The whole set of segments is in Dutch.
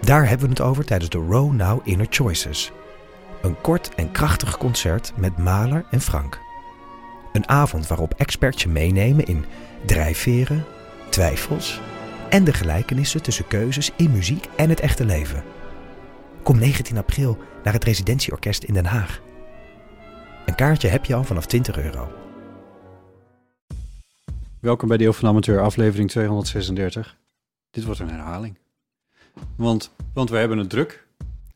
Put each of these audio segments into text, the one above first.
Daar hebben we het over tijdens de Row Now Inner Choices. Een kort en krachtig concert met Maler en Frank. Een avond waarop experts je meenemen in drijfveren, twijfels en de gelijkenissen tussen keuzes in muziek en het echte leven. Kom 19 april naar het Residentieorkest in Den Haag. Een kaartje heb je al vanaf 20 euro. Welkom bij Deel van Amateur, aflevering 236. Dit wordt een herhaling. Want, want we hebben het druk.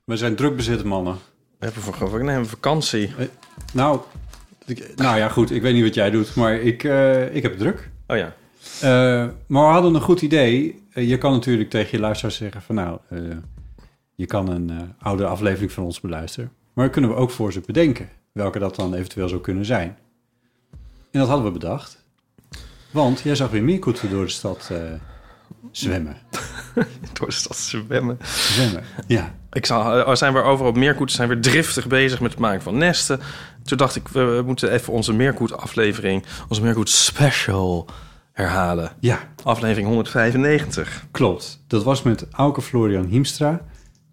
We zijn druk bezette mannen. We hebben voor ik neem vakantie. Nou, ik- nou ja, goed. Ik weet niet wat jij doet, maar ik, eh, ik heb het druk. Oh ja. Eh, maar we hadden een goed idee. Eh, je kan natuurlijk tegen je luisteraars zeggen van nou, eh, je kan een eh, oude aflevering van ons beluisteren. Maar kunnen we ook voor ze bedenken. Welke dat dan eventueel zou kunnen zijn. En dat hadden we bedacht. Want jij zag weer meerkoeten door de stad eh, zwemmen. Door de stad zwemmen. Zwemmen, ja. Ik er zijn weer overal meerkoeten zijn weer driftig bezig met het maken van nesten. Toen dacht ik, we, we moeten even onze meerkoet aflevering, onze meerkoet special herhalen. Ja, Aflevering 195. klopt. Dat was met Auke Florian Hiemstra.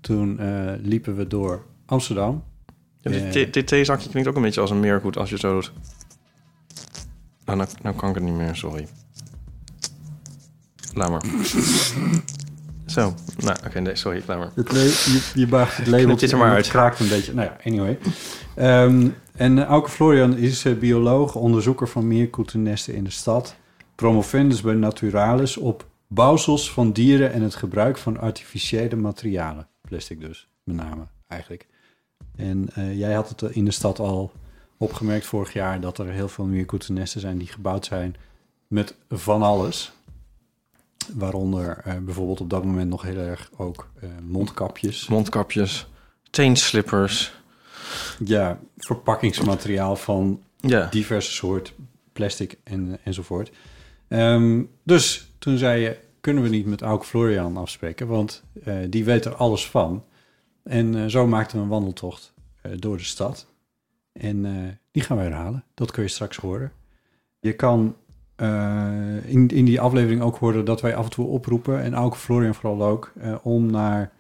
Toen eh, liepen we door Amsterdam. Ja, dit, Eh. dit, dit theezakje klinkt ook een beetje als een meerkoet als je zo doet. Nou, nou, nou kan ik het niet meer, sorry. Laat maar. Zo, nou oké, nee, sorry, laat maar. Het je, je buigt het label dit er maar het uit. kraakt een beetje. Nou ja, anyway. Ehm, en Auke Florian is eh, bioloog, onderzoeker van meerkoetennesten in de stad. Promovendus bij Naturalis op bouwsels van dieren en het gebruik van artificiële materialen. Plastic dus, met name eigenlijk. En eh, jij had het in de stad al opgemerkt vorig jaar... dat er heel veel meerkoetennesten zijn die gebouwd zijn met van alles... Waaronder eh, bijvoorbeeld op dat moment nog heel erg ook eh, mondkapjes. Mondkapjes, teenslippers. Ja, verpakkingsmateriaal van Ja, diverse soort plastic en, enzovoort. Ehm, dus toen zei je, kunnen we niet met Auke Florian afspreken? Want eh, die weet er alles van. En eh, zo maakten we een wandeltocht eh, door de stad. En eh, die gaan we herhalen. Dat kun je straks horen. Je kan eh, in, in die aflevering ook horen dat wij af en toe oproepen... en Auke Florian vooral ook, eh, om naar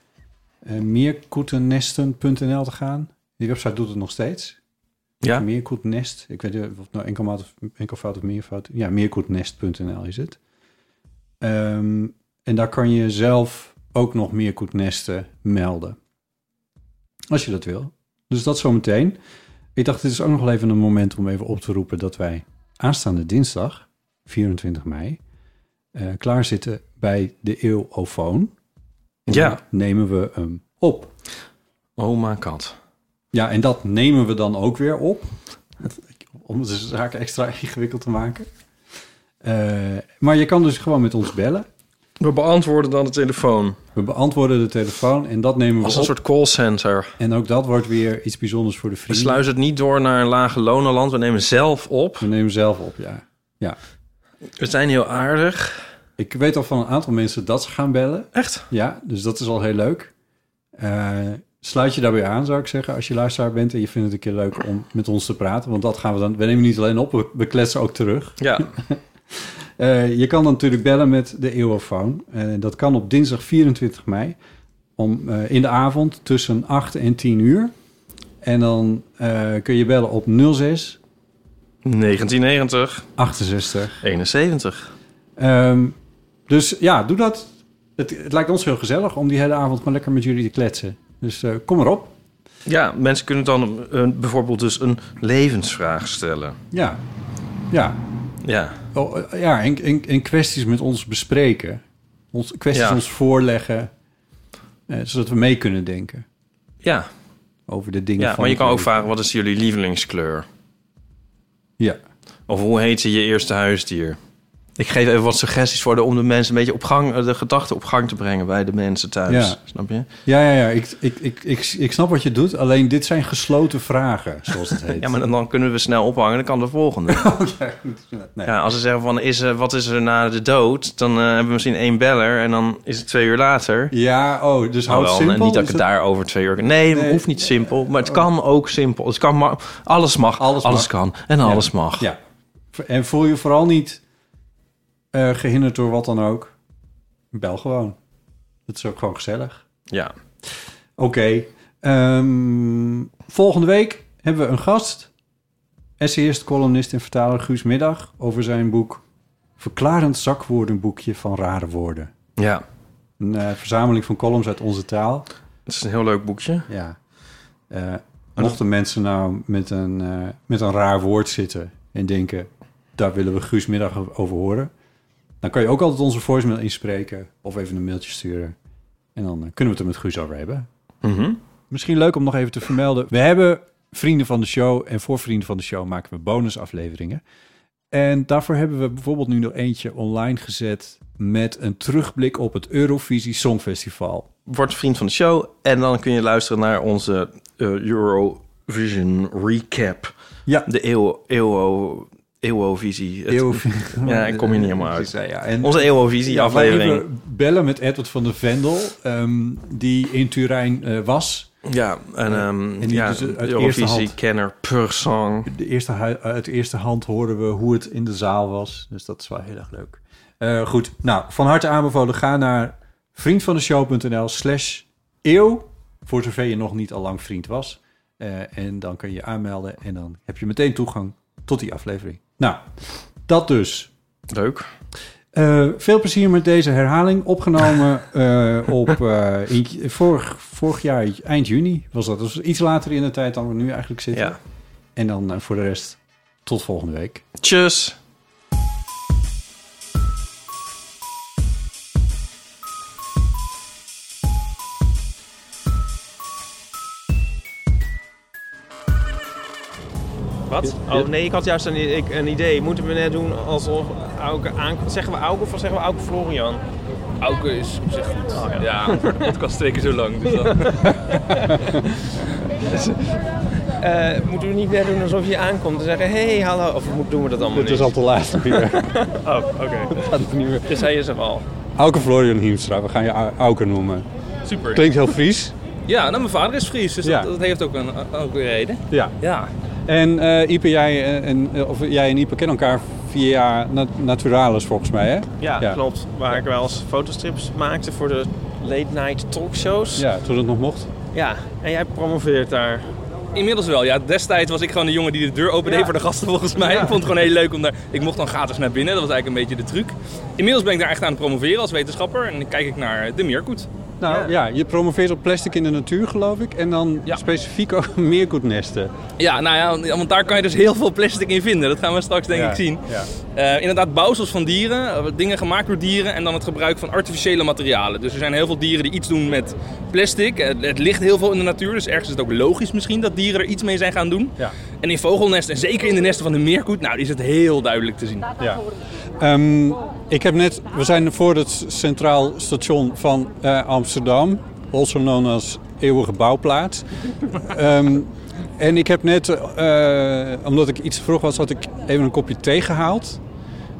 eh meerkoetennesten.nl te gaan. Die website doet het nog steeds. ja. Meerkoetnest. Ik weet niet of het nou enkelmaat of enkelvoud of meervoud. Ja, meerkoetnest.nl is het. Ehm, en daar kan je zelf ook nog meerkoetnesten melden. Als je dat wil. Dus dat zometeen. Ik dacht, dit is ook nog even een moment om even op te roepen dat wij aanstaande dinsdag, 24 mei, eh klaar zitten bij de Eeuwofoon. Ja. dan nemen we hem op. Oh my god. Ja, en dat nemen we dan ook weer op. Om de zaken extra ingewikkeld te maken. Eh, maar je kan dus gewoon met ons bellen. We beantwoorden dan de telefoon. We beantwoorden de telefoon en dat nemen we Als op. een soort callcenter. En ook dat wordt weer iets bijzonders voor de We vrienden. sluizen het niet door naar een lage lonenland. We nemen zelf op. We nemen zelf op, ja. ja. We zijn heel aardig. Ik weet al van een aantal mensen dat ze gaan bellen. Echt? Ja, dus dat is al heel leuk. Eh, sluit je daarbij aan, zou ik zeggen, als je luisteraar bent... en je vindt het een keer leuk om met ons te praten. Want dat gaan we dan... We nemen niet alleen op, we, kletsen ook terug. Ja. Eh, je kan dan natuurlijk bellen met de Eeuwofoon. Eh, dat kan op dinsdag 24 mei. Om, in de avond tussen 8 en 10 uur. En dan kun je bellen op 06 1990. 68. 71. Ehm, dus ja, doe dat. Het, het lijkt ons heel gezellig om die hele avond gewoon lekker met jullie te kletsen. Dus eh, kom erop. Ja, mensen kunnen dan eh, bijvoorbeeld dus een levensvraag stellen. Ja, ja. Ja. Oh, eh, ja en, en, en kwesties met ons bespreken. Ons, kwesties Ja. ons voorleggen. eh, zodat we mee kunnen denken Ja, over de dingen ja van maar je kan ook vragen, wat is jullie lievelingskleur? Ja, Of hoe heette je eerste huisdier? Ik geef even wat suggesties voor de, om de mensen een beetje op gang, de gedachten op gang te brengen bij de mensen thuis. Ja. Snap je? Ja, ja, ja. Ik, ik, ik, ik, ik snap wat je doet. Alleen dit zijn gesloten vragen, zoals het heet. Ja, maar dan, dan kunnen we snel ophangen. Dan kan de volgende. Oh, ja, goed. Nee. Ja, als ze zeggen van is, wat is er na de dood, dan eh, hebben we misschien één beller en dan is het twee uur later. Ja, oh, dus Nou wel, simpel. en niet dat ik het het- daar over twee uur. Nee, het Nee. hoeft niet simpel, maar het kan ook simpel. Het kan maar alles mag, Alles alles, mag. kan en alles mag. Ja. En voel je vooral niet eh, gehinderd door wat dan ook. Bel gewoon. Het is ook gewoon gezellig. Ja. Oké. ehm, volgende week hebben we een gast. Essayist, columnist en vertaler Guus Middag... over zijn boek Verklarend zakwoordenboekje van rare woorden. ja, Een eh, verzameling van columns uit onze taal. het is een heel leuk boekje. Ja. Eh, mochten mensen nou met een, met een raar woord zitten en denken, daar willen we Guus middag over horen, dan kan je ook altijd onze voicemail inspreken of even een mailtje sturen. En dan eh, kunnen we het er met Guus over hebben. Mhm. Misschien leuk om nog even te vermelden. We hebben vrienden van de show en voor vrienden van de show maken we bonusafleveringen. En daarvoor hebben we bijvoorbeeld nu nog eentje online gezet met een terugblik op het Eurovisie Songfestival. Word vriend van de show en dan kun je luisteren naar onze eh, Eurovision recap. Ja, De eeuw, eeuwovisie. Ja, ik kom hier niet helemaal uit. Ja, ja. En Onze eeuwovisie Ja, aflevering. we bellen met Edward van der Vendel, ehm, die in Turijn eh, was. Ja, en, ehm die ja, dus uit eerste Eurovisie hand- kenner per song. De eerste hu- uit eerste hand hoorden we hoe het in de zaal was. Dus dat is wel heel erg leuk. Eh, goed, nou, van harte aanbevolen. Ga naar vriendvandeshow.nl slash eeuw. Voor zover je nog niet al lang vriend was. Eh, en dan kun je je aanmelden. En dan heb je meteen toegang tot die aflevering. Nou, dat dus. Leuk. Eh, veel plezier met deze herhaling. Opgenomen eh, op eh, in, vorig, vorig jaar, eind juni was dat. Dus iets later in de tijd dan we nu eigenlijk zitten. Ja. En dan voor de rest tot volgende week. Tjus. Wat? Oh nee, ik had juist een, ik, een idee. Moeten we net doen alsof Auke aankomt? Zeggen we Auke of zeggen we Auke Florian? Auke is op zich goed. ja, de podcast is twee keer zo lang. Dus dan... Eh, moeten we niet net doen alsof je aankomt en zeggen: hey, hallo? Of moet- doen we dat allemaal niet? te laat weer. Oh, oké. niet meer. Dus hij is er al. Auke Florian Hiemstra, we gaan je Au- Auke noemen. Super. Klinkt heel Fries. Ja, nou, mijn vader is Fries, dus Ja. dat, dat heeft ook een, ook een reden. Ja. Ja. En eh Ipe, jij eh, en, eh, of jij en Ipe kennen elkaar via Nat- Naturalis volgens mij, hè? Ja, Ja. klopt. Waar ik wel eens fotostrips maakte voor de late night talkshows. Ja, toen het nog mocht. Ja, en jij promoveert daar. Inmiddels wel. Ja, destijds was ik gewoon de jongen die de deur opende Ja. voor de gasten volgens mij. Ik vond het gewoon heel leuk om daar... Ik mocht dan gratis naar binnen. Dat was eigenlijk een beetje de truc. Inmiddels ben ik daar echt aan het promoveren als wetenschapper. En dan kijk ik naar de meerkoet. Nou ja. je promoveert op plastic in de natuur, geloof ik. En dan Ja. specifiek ook meerkoetnesten. Ja, nou ja, want daar kan je dus heel veel plastic in vinden. Dat gaan we straks denk Ja, ik zien. ja. Eh, inderdaad, bouwsels van dieren, eh, dingen gemaakt door dieren en dan het gebruik van artificiële materialen. Dus er zijn heel veel dieren die iets doen met plastic. Eh, het ligt heel veel in de natuur, dus ergens is het ook logisch misschien dat dieren er iets mee zijn gaan doen. Ja. En in vogelnesten, en zeker in de nesten van de meerkoet, nou, is het heel duidelijk te zien. Ja. Ehm, ik heb net, we zijn voor het centraal station van eh, Amsterdam, also known als Eeuwige Bouwplaats. Ehm, en ik heb net, eh, omdat ik iets vroeg was, had ik even een kopje thee gehaald.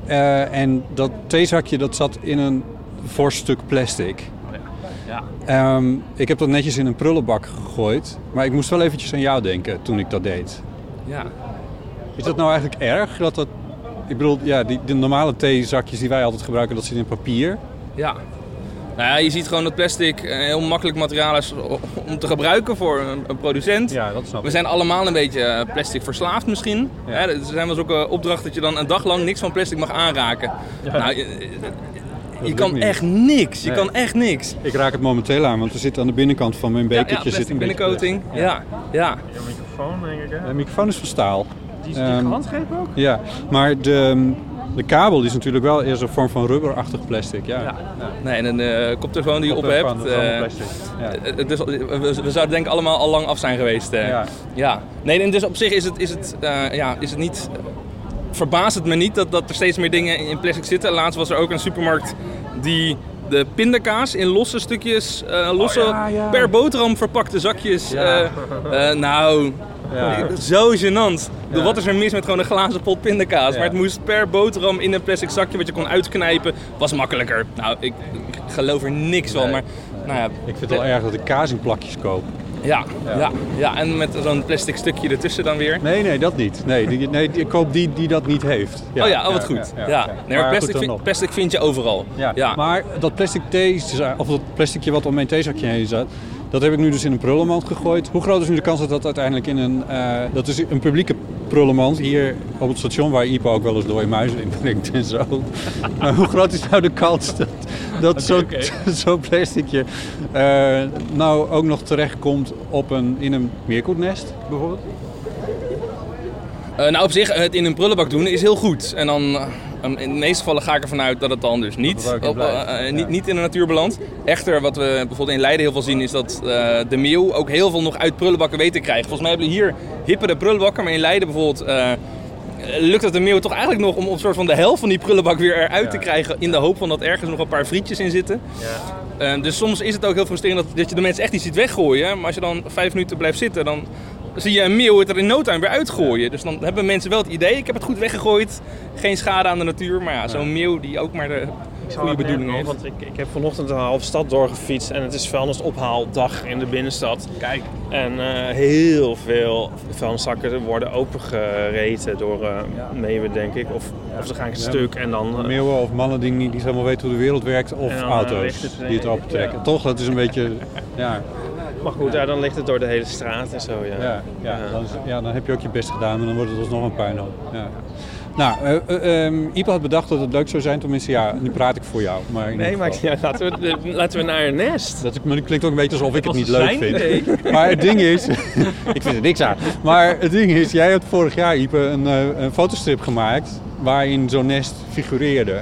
Eh, en dat theezakje dat zat in een fors stuk plastic. Ja. Ehm, ik heb dat netjes in een prullenbak gegooid, maar ik moest wel eventjes aan jou denken toen ik dat deed. Ja. Is dat nou eigenlijk erg? Dat dat, ik bedoel, ja, die, de normale theezakjes die wij altijd gebruiken, dat zit in papier. Ja. Nou ja, je ziet gewoon dat plastic een heel makkelijk materiaal is om te gebruiken voor een, een producent. Ja, dat snap We zijn allemaal een beetje eh, plastic verslaafd misschien. Ja. Hè, er zijn wel eens ook een opdracht dat je dan een dag lang niks van plastic mag aanraken. Nou, je, kan niet. echt niks. Je Nee. kan echt niks. Ik raak het momenteel aan, want er zit aan de binnenkant van mijn Ja, ja, bekertje zit plastic een beetje binnencoating. Ja, ja. Je microfoon, denk ik. Hè? De microfoon is van staal. Die is Ehm, handgrepen ook? Ja, maar de, de kabel is natuurlijk wel eerst een vorm van rubberachtig plastic. Ja. Ja. Nee, en een eh, koptelefoon die je op hebt. eh, dus, we, we zouden denk ik allemaal al lang af zijn geweest. Ja. ja. Nee, en dus op zich is het, is het, ja, is het niet verbaast het me niet dat, dat er steeds meer dingen in plastic zitten. Laatst was er ook een supermarkt die de pindakaas in losse stukjes, losse Oh, ja, ja. per boterham verpakte zakjes. Ja. nou, Ja. zo gênant. Ja. Wat is er mis met gewoon een glazen pot pindakaas? Ja. Maar het moest per boterham in een plastic zakje wat je kon uitknijpen. Was makkelijker. Nou, ik, ik geloof er niks van. Nee. Maar nou ja, Ik vind het wel erg dat ik kaas in plakjes koop. ja, Ja. ja. Ja, en met zo'n plastic stukje ertussen dan weer. Nee, nee, dat niet. Nee, die, nee ik koop die die dat niet heeft. oh ja, oh, wat goed. Ja, Nee, maar plastic, vind, plastic vind je overal. Ja. Ja. Maar dat plastic thee, of dat plasticje wat om mijn theezakje heen zat, dat heb ik nu dus in een prullenmand gegooid. Hoe groot is nu de kans dat dat uiteindelijk in een... eh, dat is een publieke prullenmand hier op het station waar Ipo ook wel eens dode muizen in brengt en zo. maar hoe groot is nou de kans dat, dat zo'n zo'n plasticje eh, nou ook nog terechtkomt op een, in een meerkoetnest bijvoorbeeld? Eh, nou, op zich, het in een prullenbak doen is heel goed. En dan, eh, in de meeste gevallen ga ik ervan uit dat het dan dus niet, Dat het op, eh, eh, Ja. niet, niet in de natuur belandt. Echter, wat we bijvoorbeeld in Leiden heel veel zien, is dat eh, de meeuw ook heel veel nog uit prullenbakken weet te krijgen. Volgens mij hebben we hier hippere prullenbakken, maar in Leiden bijvoorbeeld... lukt het de meeuw toch eigenlijk nog om op soort van de helft van die prullenbak weer eruit te krijgen... in de hoop van dat ergens nog een paar frietjes in zitten. Eh, dus soms is het ook heel frustrerend dat, dat je de mensen echt niet ziet weggooien. Maar als je dan vijf minuten blijft zitten, dan zie je een meeuw het er in no time weer uitgooien. Dus dan hebben mensen wel het idee, ik heb het goed weggegooid. Geen schade aan de natuur. Maar ja, zo'n meeuw die ook maar de goede bedoeling heeft. Want ik, ik heb vanochtend een half stad doorgefietst en het is vuilnisophaaldag in de binnenstad. Kijk. En eh, heel veel vuilniszakken worden opengereten door eh meeuwen, denk ik. Of, of ze gaan een stuk en dan... eh, Meeuwen of mannen die niet, helemaal weten hoe de wereld werkt of dan, auto's het, die het opentrekken. ja. Toch, dat is een beetje... Ja, maar goed, ja, dan ligt het door de hele straat en zo, ja. ja, ja, dan, is- ja, dan heb je ook je best gedaan, maar dan wordt het alsnog een puinhoop. Ja. Nou, ehm, Ipe had bedacht dat het leuk zou zijn, tenminste ja, nu praat ik voor jou. Maar Nee, maar ja, laten, we, laten we naar een nest. Dat maar klinkt ook een beetje alsof ik het niet leuk vind. Maar het ding is, ik vind er niks aan. Maar het ding is, jij had vorig jaar, Ipe, een, eh, een fotostrip gemaakt waarin zo'n nest figureerde.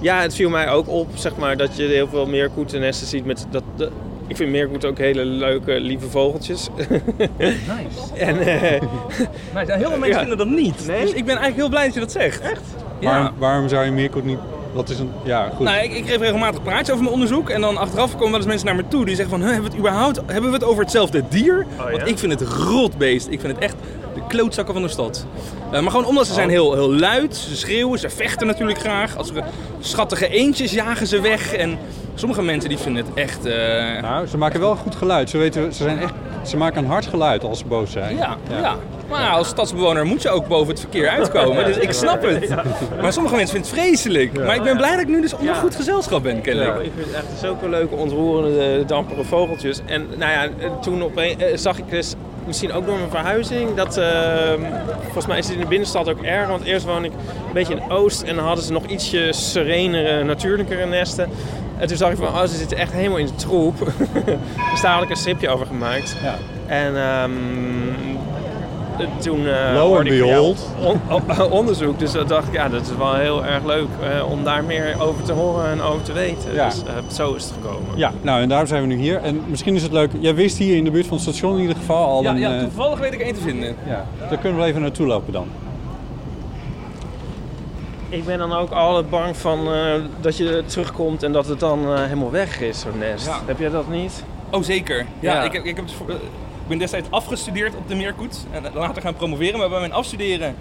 Ja, het viel mij ook op, zeg maar, dat je heel veel meerkoetennesten ziet met dat... dat- ik vind meerkoeten ook hele leuke, lieve vogeltjes. Nice. en eh, nice. Heel veel mensen Ja. vinden dat niet. Nee? Dus ik ben eigenlijk heel blij dat je dat zegt. Echt? Ja. Waarom, waarom zou je meerkoet niet... Dat is een... Ja, goed. Nou, ik, ik geef regelmatig praatjes over mijn onderzoek. En dan achteraf komen wel eens mensen naar me toe die zeggen van... "Huh, hebben we het überhaupt hebben we het over hetzelfde dier? Oh, ja? Want ik vind het rotbeest. Ik vind het echt de klootzakken van de stad. Eh, maar gewoon omdat ze Oh. zijn heel, heel luid. Ze schreeuwen, ze vechten natuurlijk graag. Als er schattige eendjes jagen ze weg. En sommige mensen die vinden het echt... eh, Nou, ze maken wel goed geluid. Ze, weten, ze, zijn echt, ze maken een hard geluid als ze boos zijn. Ja, ja. Maar ja, als stadsbewoner moet je ook boven het verkeer uitkomen. Dus ik snap het. Maar sommige mensen vinden het vreselijk. Maar ik ben blij dat ik nu dus onder goed gezelschap ben, kennelijk. ik vind het echt zulke leuke, ontroerende, dampere vogeltjes. En nou ja, toen opeens eh, zag ik dus, misschien ook door mijn verhuizing, dat eh, volgens mij is het in de binnenstad ook erger. Want eerst woon ik een beetje in Oost en dan hadden ze nog ietsje serenere, natuurlijkere nesten. En toen zag ik van, oh, ze zitten echt helemaal in de troep. dus daar had ik een stripje over gemaakt. Ja. En ehm, toen uh, and behold. onderzoek. Dus dat dacht ik, ja, dat is wel heel erg leuk eh, om daar meer over te horen en over te weten. Ja. Dus eh, zo is het gekomen. Ja, nou en daarom zijn we nu hier. En misschien is het leuk, jij wist hier in de buurt van het station in ieder geval al Ja, een... ja, toevallig weet ik één te vinden. ja, daar kunnen we wel even naartoe lopen dan. Ik ben dan ook altijd bang van eh, dat je terugkomt en dat het dan eh, helemaal weg is, zo'n nest. Ja. Heb jij dat niet? Oh, zeker. Ja, Ja. Ik, heb, ik, heb eh, ik ben destijds afgestudeerd op de Meerkoet. En later gaan promoveren. Maar bij mijn afstuderen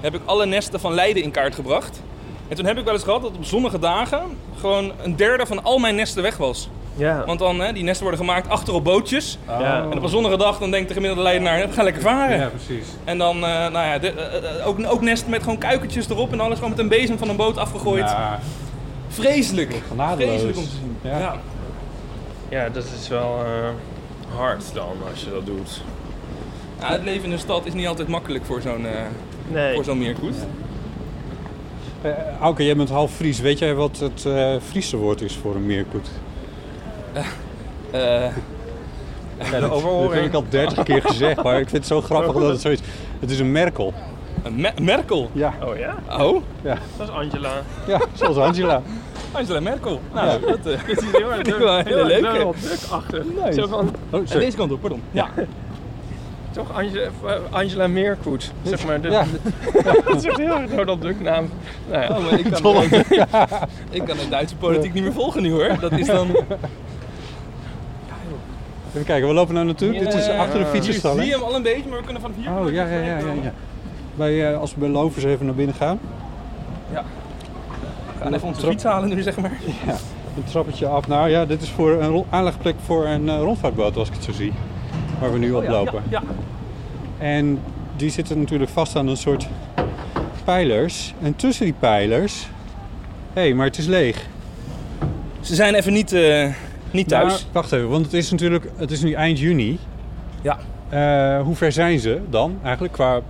heb ik alle nesten van Leiden in kaart gebracht. En toen heb ik wel eens gehad dat op zonnige dagen gewoon een derde van al mijn nesten weg was. Ja. Want dan, hè, die nesten worden gemaakt achter op bootjes. Ja. En op een zonnige dag dan denkt de gemiddelde Leidenaar, ga lekker varen. precies. En dan, eh, nou ja, de- eh, eh, ook, ook nesten met gewoon kuikentjes erop en alles gewoon met een bezem van een boot afgegooid. Ja, Vreselijk. Vreselijk om te zien. Ja. Ja. ja, dat is wel eh, hard dan als je dat doet. Ja, het leven in de stad is niet altijd makkelijk voor zo'n eh, Nee. voor zo'n meerkoet. Auke, jij bent half Fries. Weet jij wat het eh Friese woord is voor een meerkoet? Eh, Ja, de Dat heb ik al dertig keer gezegd, maar ik vind het zo grappig dat het zo is. Het is een Merkel. een Me- Merkel. Ja, Oh ja? Oh, ja, Dat is Angela. ja zoals Angela. Angela Merkel. Nou, Ja. dat Het is heel erg leuke. Donald Duck-achtig. Nee. Zo van, Oh, sorry. deze kant op, pardon. Ja. Toch Angela, Angela Meerkoet, zeg maar. De, Ja. dat is echt heel erg Donald Duck naam. Nou ja. Oh, maar ik kan, ik kan de Duitse politiek niet meer volgen nu hoor. Dat is dan... Even kijken, we lopen nou naartoe. Dit is achter de fietsenstal. zie hè? je hem al een beetje, maar we kunnen van hier... Oh ja, ja, ja, ja. ja. Bij, eh, als we bij Lovers even naar binnen gaan. We gaan even onze fiets halen nu, zeg maar. Een trappetje af. Nou ja, dit is voor een aanlegplek voor een eh, rondvaartboot, als ik het zo zie. Waar we nu op lopen. Ja, En die zitten natuurlijk vast aan een soort pijlers. En tussen die pijlers... Hé, hey, maar het is leeg. Ze zijn even niet, eh, niet thuis. Maar, wacht even, want het is natuurlijk... Het is nu eind juni. Ja. Eh, hoe ver zijn ze dan eigenlijk qua...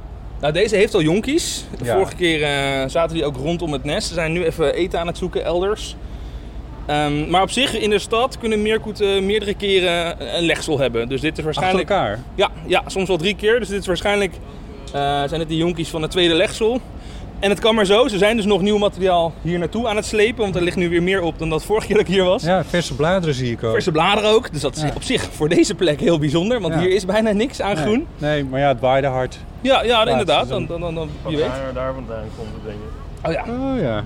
Nou, deze heeft al jonkies. De Ja. vorige keer eh, zaten die ook rondom het nest. Ze zijn nu even eten aan het zoeken elders. Ehm, maar op zich, in de stad kunnen meerkoeten meerdere keren een legsel hebben. Dus dit is Achter waarschijnlijk... elkaar? Ja, ja, soms wel drie keer. Dus dit is waarschijnlijk... eh, zijn het de jonkies van het tweede legsel. En het kan maar zo. Ze zijn dus nog nieuw materiaal hier naartoe aan het slepen. Want er ligt nu weer meer op dan dat vorige keer dat ik hier was. Ja, verse bladeren zie ik ook. Verse bladeren ook. Dus dat is Ja. op zich voor deze plek heel bijzonder. Want Ja. hier is bijna niks aan Nee. groen. Nee, maar ja, het waaide hard. Ja, ja inderdaad. Dan, dan, dan, dan, wie weet. Daar, daar vandaan komt het, denk ik. Oh ja. Oh ja.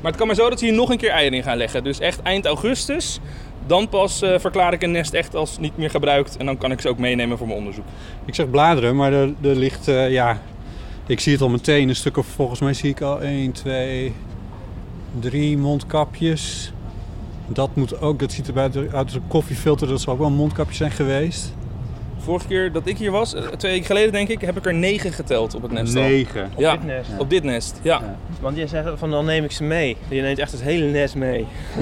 Maar het kan maar zo dat ze hier nog een keer eieren in gaan leggen. Dus echt eind augustus. Dan pas eh, verklaar ik een nest echt als niet meer gebruikt. En dan kan ik ze ook meenemen voor mijn onderzoek. Ik zeg bladeren, maar er, er ligt, eh, ja, ik zie het al meteen, een stuk of, volgens mij zie ik al 1, 2, 3 mondkapjes. Dat moet ook, dat ziet erbij uit uit een koffiefilter, dat zal ook wel een mondkapje zijn geweest. Vorige keer dat ik hier was, eh, twee weken geleden denk ik, heb ik er negen geteld op het nest. 9. Ja, dit nest. op dit nest. Ja. Ja. Want je zegt van dan neem ik ze mee. Je neemt echt het hele nest mee.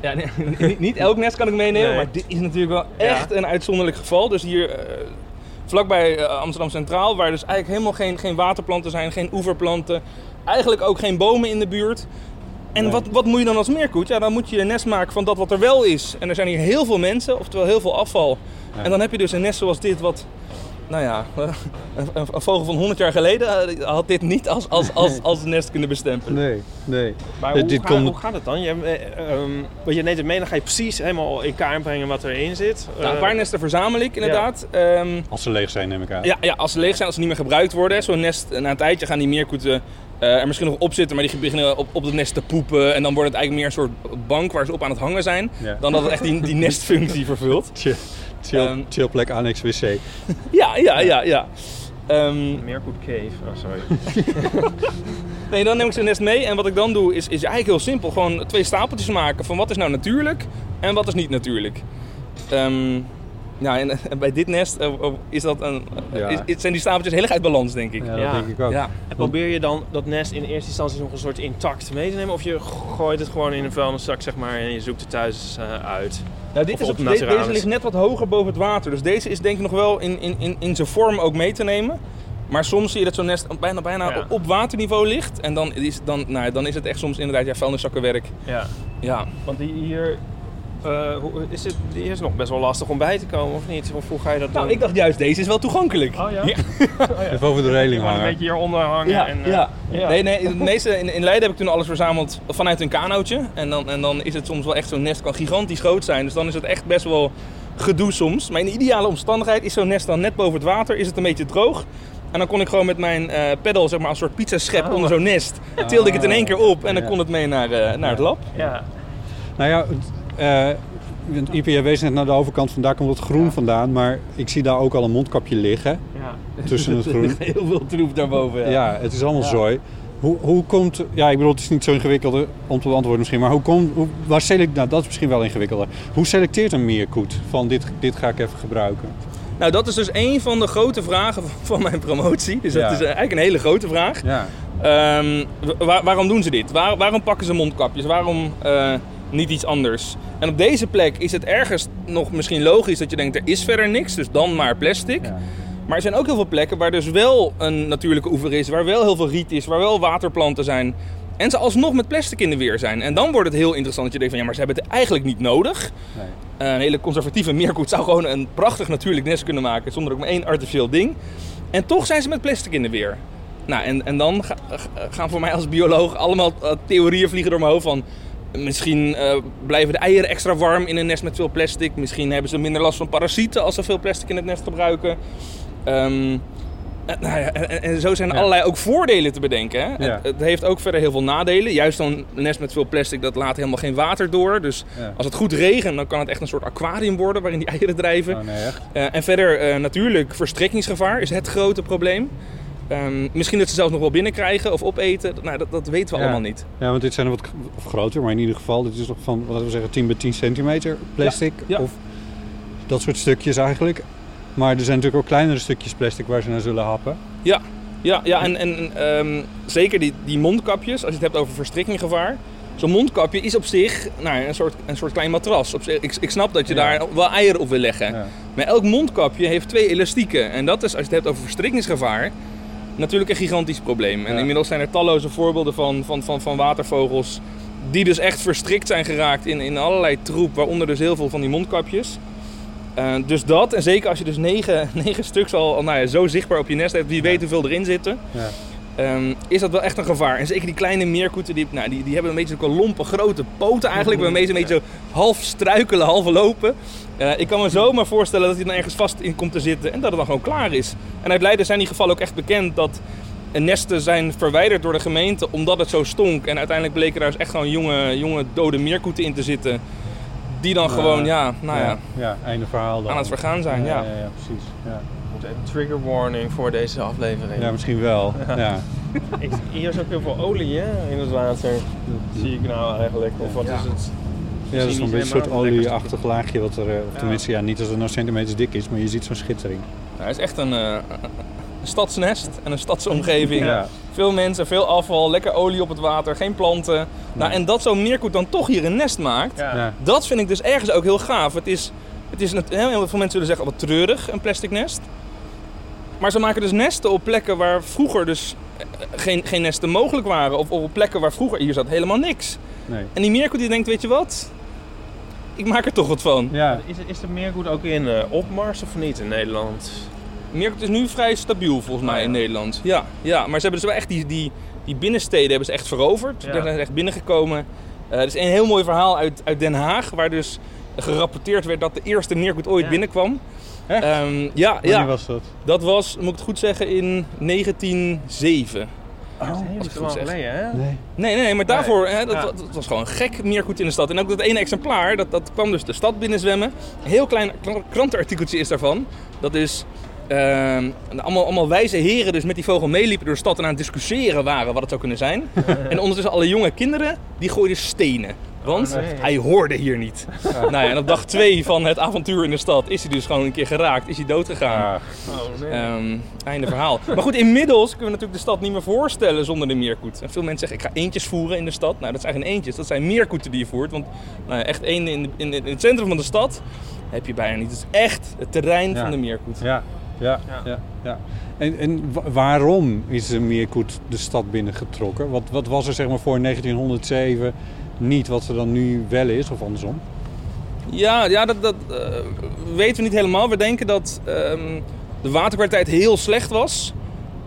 Ja, nee, niet, niet elk nest kan ik meenemen, Nee. maar dit is natuurlijk wel Ja. echt een uitzonderlijk geval. Dus hier eh, vlakbij eh, Amsterdam Centraal, waar dus eigenlijk helemaal geen, geen waterplanten zijn, geen oeverplanten, eigenlijk ook geen bomen in de buurt. En Nee. wat, wat moet je dan als meerkoet? Ja, dan moet je een nest maken van dat wat er wel is. En er zijn hier heel veel mensen, oftewel heel veel afval. Ja. En dan heb je dus een nest zoals dit, wat, nou ja, een, vogel van 100 jaar geleden eh, had dit niet als, als, als, als nest kunnen bestempelen. Nee, nee. Maar Eh, hoe, dit ga- komt- hoe gaat het dan? Je, eh, ehm, want je neemt het mee, dan ga je precies helemaal in kaart brengen wat erin zit. Nou, een paar nesten verzamel ik inderdaad. Ehm, Als ze leeg zijn, neem ik aan. Ja, ja, als ze leeg zijn, als ze niet meer gebruikt worden. Zo'n nest, na een tijdje gaan die meerkoeten eh, er misschien nog op zitten, maar die beginnen op, op het nest te poepen. En dan wordt het eigenlijk meer een soort bank waar ze op aan het hangen zijn. Ja. Dan dat het echt die, die nestfunctie vervult. Chill, chill, Ehm. chillplek, annex wc. Ja, ja, ja, ja. Ehm, Meerkoet Cave. Oh, sorry. nee, dan neem ik zo'n nest mee. En wat ik dan doe, is, is eigenlijk heel simpel. Gewoon twee stapeltjes maken van wat is nou natuurlijk en wat is niet natuurlijk. Ehm nou, en, en bij dit nest eh, eh, is dat een, Ja. is, is- zijn die stapeltjes heel erg uit balans, denk ik. Ja, dat Ja. denk ik ook. Ja. En probeer je dan dat nest in eerste instantie nog een soort intact mee te nemen? Of je gooit het gewoon in een vuilniszak, zeg maar, en je zoekt het thuis eh, uit? Nou, dit Of is op de- deze ligt net wat hoger boven het water. Dus deze is denk ik nog wel in, in, in, in zijn vorm ook mee te nemen. Maar soms zie je dat zo'n nest bijna, bijna Ja. op, waterniveau ligt. En dan is, dan, nou, dan is het echt soms inderdaad ja, vuilniszakkenwerk. Ja. Ja. Want die hier... eh, hoe, is het, die is nog best wel lastig om bij te komen, of niet? Of hoe ga je dat doen? Nou, ik dacht juist, deze is wel toegankelijk. Oh ja? Ja. Even over de reling Gewoon een hangen. beetje hieronder hangen. Ja, en, eh, ja. ja. Nee, nee, in, in Leiden heb ik toen alles verzameld vanuit een kanootje. En dan, en dan is het soms wel echt zo'n nest, kan gigantisch groot zijn. Dus dan is het echt best wel gedoe soms. Maar in de ideale omstandigheid is zo'n nest dan net boven het water, is het een beetje droog. En dan kon ik gewoon met mijn eh pedal, zeg maar, een soort pizzaschep Oh. onder zo'n nest. Tilde ik het in één keer op en dan Ja. kon het mee naar, eh, naar het lab. Ja. Nou ja, want Ipe, jij wees net naar de overkant, vandaar komt het groen vandaan. Maar ik zie daar ook al een mondkapje liggen, ja. tussen het groen. Heel veel troep daarboven. Ja. Ja, het is allemaal zooi. Hoe, hoe komt, ja, ik bedoel, het is niet zo ingewikkeld eh, om te beantwoorden misschien, maar hoe komt, hoe, waar select, nou dat is misschien wel ingewikkelder. Hoe selecteert een meerkoet van dit, dit ga ik even gebruiken? Nou, dat is dus een van de grote vragen van mijn promotie. Dus dat Ja. is eh, eigenlijk een hele grote vraag. Ja, Ehm, wa- waarom doen ze dit? Waar- waarom pakken ze mondkapjes? Waarom eh, niet iets anders? En op deze plek is het ergens nog misschien logisch dat je denkt er is verder niks, dus dan maar plastic. ja. Maar er zijn ook heel veel plekken waar dus wel een natuurlijke oever is, waar wel heel veel riet is, waar wel waterplanten zijn. En ze alsnog met plastic in de weer zijn. En dan wordt het heel interessant dat je denkt van ja, maar ze hebben het eigenlijk niet nodig. Nee. Een hele conservatieve meerkoet zou gewoon een prachtig natuurlijk nest kunnen maken zonder ook maar één artificieel ding. En toch zijn ze met plastic in de weer. Nou, en, en dan ga- ga- gaan voor mij als bioloog allemaal eh, theorieën vliegen door mijn hoofd van... Misschien eh, blijven de eieren extra warm in een nest met veel plastic. Misschien hebben ze minder last van parasieten als ze veel plastic in het nest gebruiken. Ehm, en, nou ja, en, en zo zijn er Ja. allerlei ook voordelen te bedenken. Hè? Ja. Het, het heeft ook verder heel veel nadelen. Juist zo'n nest met veel plastic, dat laat helemaal geen water door. Dus als het goed regent, dan kan het echt een soort aquarium worden waarin die eieren drijven. Oh, nee, echt? Eh, en verder eh, natuurlijk verstrekkingsgevaar is het grote probleem. Ehm, misschien dat ze zelfs nog wel binnenkrijgen of opeten. Nou, dat, dat weten we Ja. allemaal niet. Ja, want dit zijn wat of groter, maar in ieder geval, dit is nog van, wat laten we zeggen, 10 bij 10 centimeter plastic. Ja. Of dat soort stukjes eigenlijk. Maar er zijn natuurlijk ook kleinere stukjes plastic waar ze naar zullen happen. Ja, ja, ja en, en ehm, zeker die, die mondkapjes, als je het hebt over verstrikkinggevaar. Zo'n mondkapje is op zich nou, een, soort, een soort klein matras. Op zich, ik, ik snap dat je Ja. daar wel eieren op wil leggen. Ja. Maar elk mondkapje heeft twee elastieken. En dat is, als je het hebt over verstrikkingsgevaar, natuurlijk een gigantisch probleem. En Ja. inmiddels zijn er talloze voorbeelden van, van, van, van watervogels... die dus echt verstrikt zijn geraakt in, in allerlei troep. Waaronder dus heel veel van die mondkapjes. Eh, dus dat, en zeker als je dus negen, negen stuks al, al nou ja, zo zichtbaar op je nest hebt... wie weet hoeveel erin zitten... Ja. Ehm, is dat wel echt een gevaar. En zeker die kleine meerkoeten, die, nou, die, die hebben een beetje zulke lompe, grote poten eigenlijk. Waarmee ze een beetje zo half struikelen, half lopen. Eh, ik kan me zomaar voorstellen dat hij dan ergens vast in komt te zitten en dat het dan gewoon klaar is. En uit Leiden zijn die gevallen ook echt bekend dat nesten zijn verwijderd door de gemeente omdat het zo stonk. En uiteindelijk bleken daar dus echt gewoon jonge, jonge dode meerkoeten in te zitten. Die dan Ja. gewoon, ja, nou ja, ja, einde verhaal dan. aan het vergaan zijn. Ja. ja, ja, precies. Ja. Moet even trigger warning voor deze aflevering. ja, misschien wel. Ja. Ik, hier is ook heel veel olie hè, in het water. Zie ik nou eigenlijk. Of wat Ja. is het? Ja, dat is een beetje een soort olieachtig laagje. Wat er, eh, of tenminste, ja, niet als het nou centimeters dik is, maar je ziet zo'n schittering. Nou, het is echt een, eh, een stadsnest en een stadsomgeving. Ja. Veel mensen, veel afval, lekker olie op het water, geen planten. Nou, en dat zo'n meerkoet dan toch hier een nest maakt, Ja. Ja. dat vind ik dus ergens ook heel gaaf. Het is, het is net- heel veel mensen zullen zeggen, wat treurig, een plastic nest. Maar ze maken dus nesten op plekken waar vroeger dus eh, geen, geen nesten mogelijk waren. Of op plekken waar vroeger, hier zat helemaal niks. Nee. En die meerkoet die denkt, weet je wat? Ik maak er toch wat van. Ja, Is, is de meerkoet ook in eh, opmars of niet in Nederland? Meerkoet is nu vrij stabiel volgens mij Ah, ja. in Nederland. Ja, ja, maar ze hebben dus wel echt die, die, die binnensteden hebben ze echt veroverd. Ja. Daar zijn ze echt binnengekomen. Eh, er is een heel mooi verhaal uit, uit Den Haag, waar dus gerapporteerd werd dat de eerste meerkoet ooit Ja. binnenkwam. Ehm, ja, wanneer ja, was dat? dat was, moet ik het goed zeggen, in 1907. Dat is goed geleden, hè? Nee. Nee, nee, maar daarvoor, hè, dat, Ja. dat, dat was gewoon gek meerkoet in de stad. En ook dat ene exemplaar, dat, dat kwam dus de stad binnenzwemmen. Een heel klein kra- krantenartikeltje is daarvan. Dat is ehm, allemaal, allemaal wijze heren dus met die vogel meeliepen door de stad en aan het discussiëren waren wat het zou kunnen zijn. en ondertussen alle jonge kinderen, die gooiden stenen. Want Oh, nee. hij hoorde hier niet. nou ja, en op dag twee van het avontuur in de stad is hij dus gewoon een keer geraakt, is hij dood gegaan. Ah, Oh, nee. Ehm, einde verhaal. Maar goed, inmiddels kunnen we natuurlijk de stad niet meer voorstellen zonder de meerkoet. En veel mensen zeggen, ik ga eentjes voeren in de stad. Nou, dat zijn geen eentjes, dat zijn meerkoeten die je voert. Want nou, ja, echt één in, in, in het centrum van de stad heb je bijna niet. Het is echt het terrein Ja. van de meerkoet. ja, ja, Ja. ja. ja, En, en wa- waarom is de meerkoet de stad binnengetrokken? Wat, wat was er zeg maar voor 1907 niet wat er dan nu wel is, of andersom? Ja, ja dat, dat eh, weten we niet helemaal. We denken dat ehm, de waterkwaliteit heel slecht was.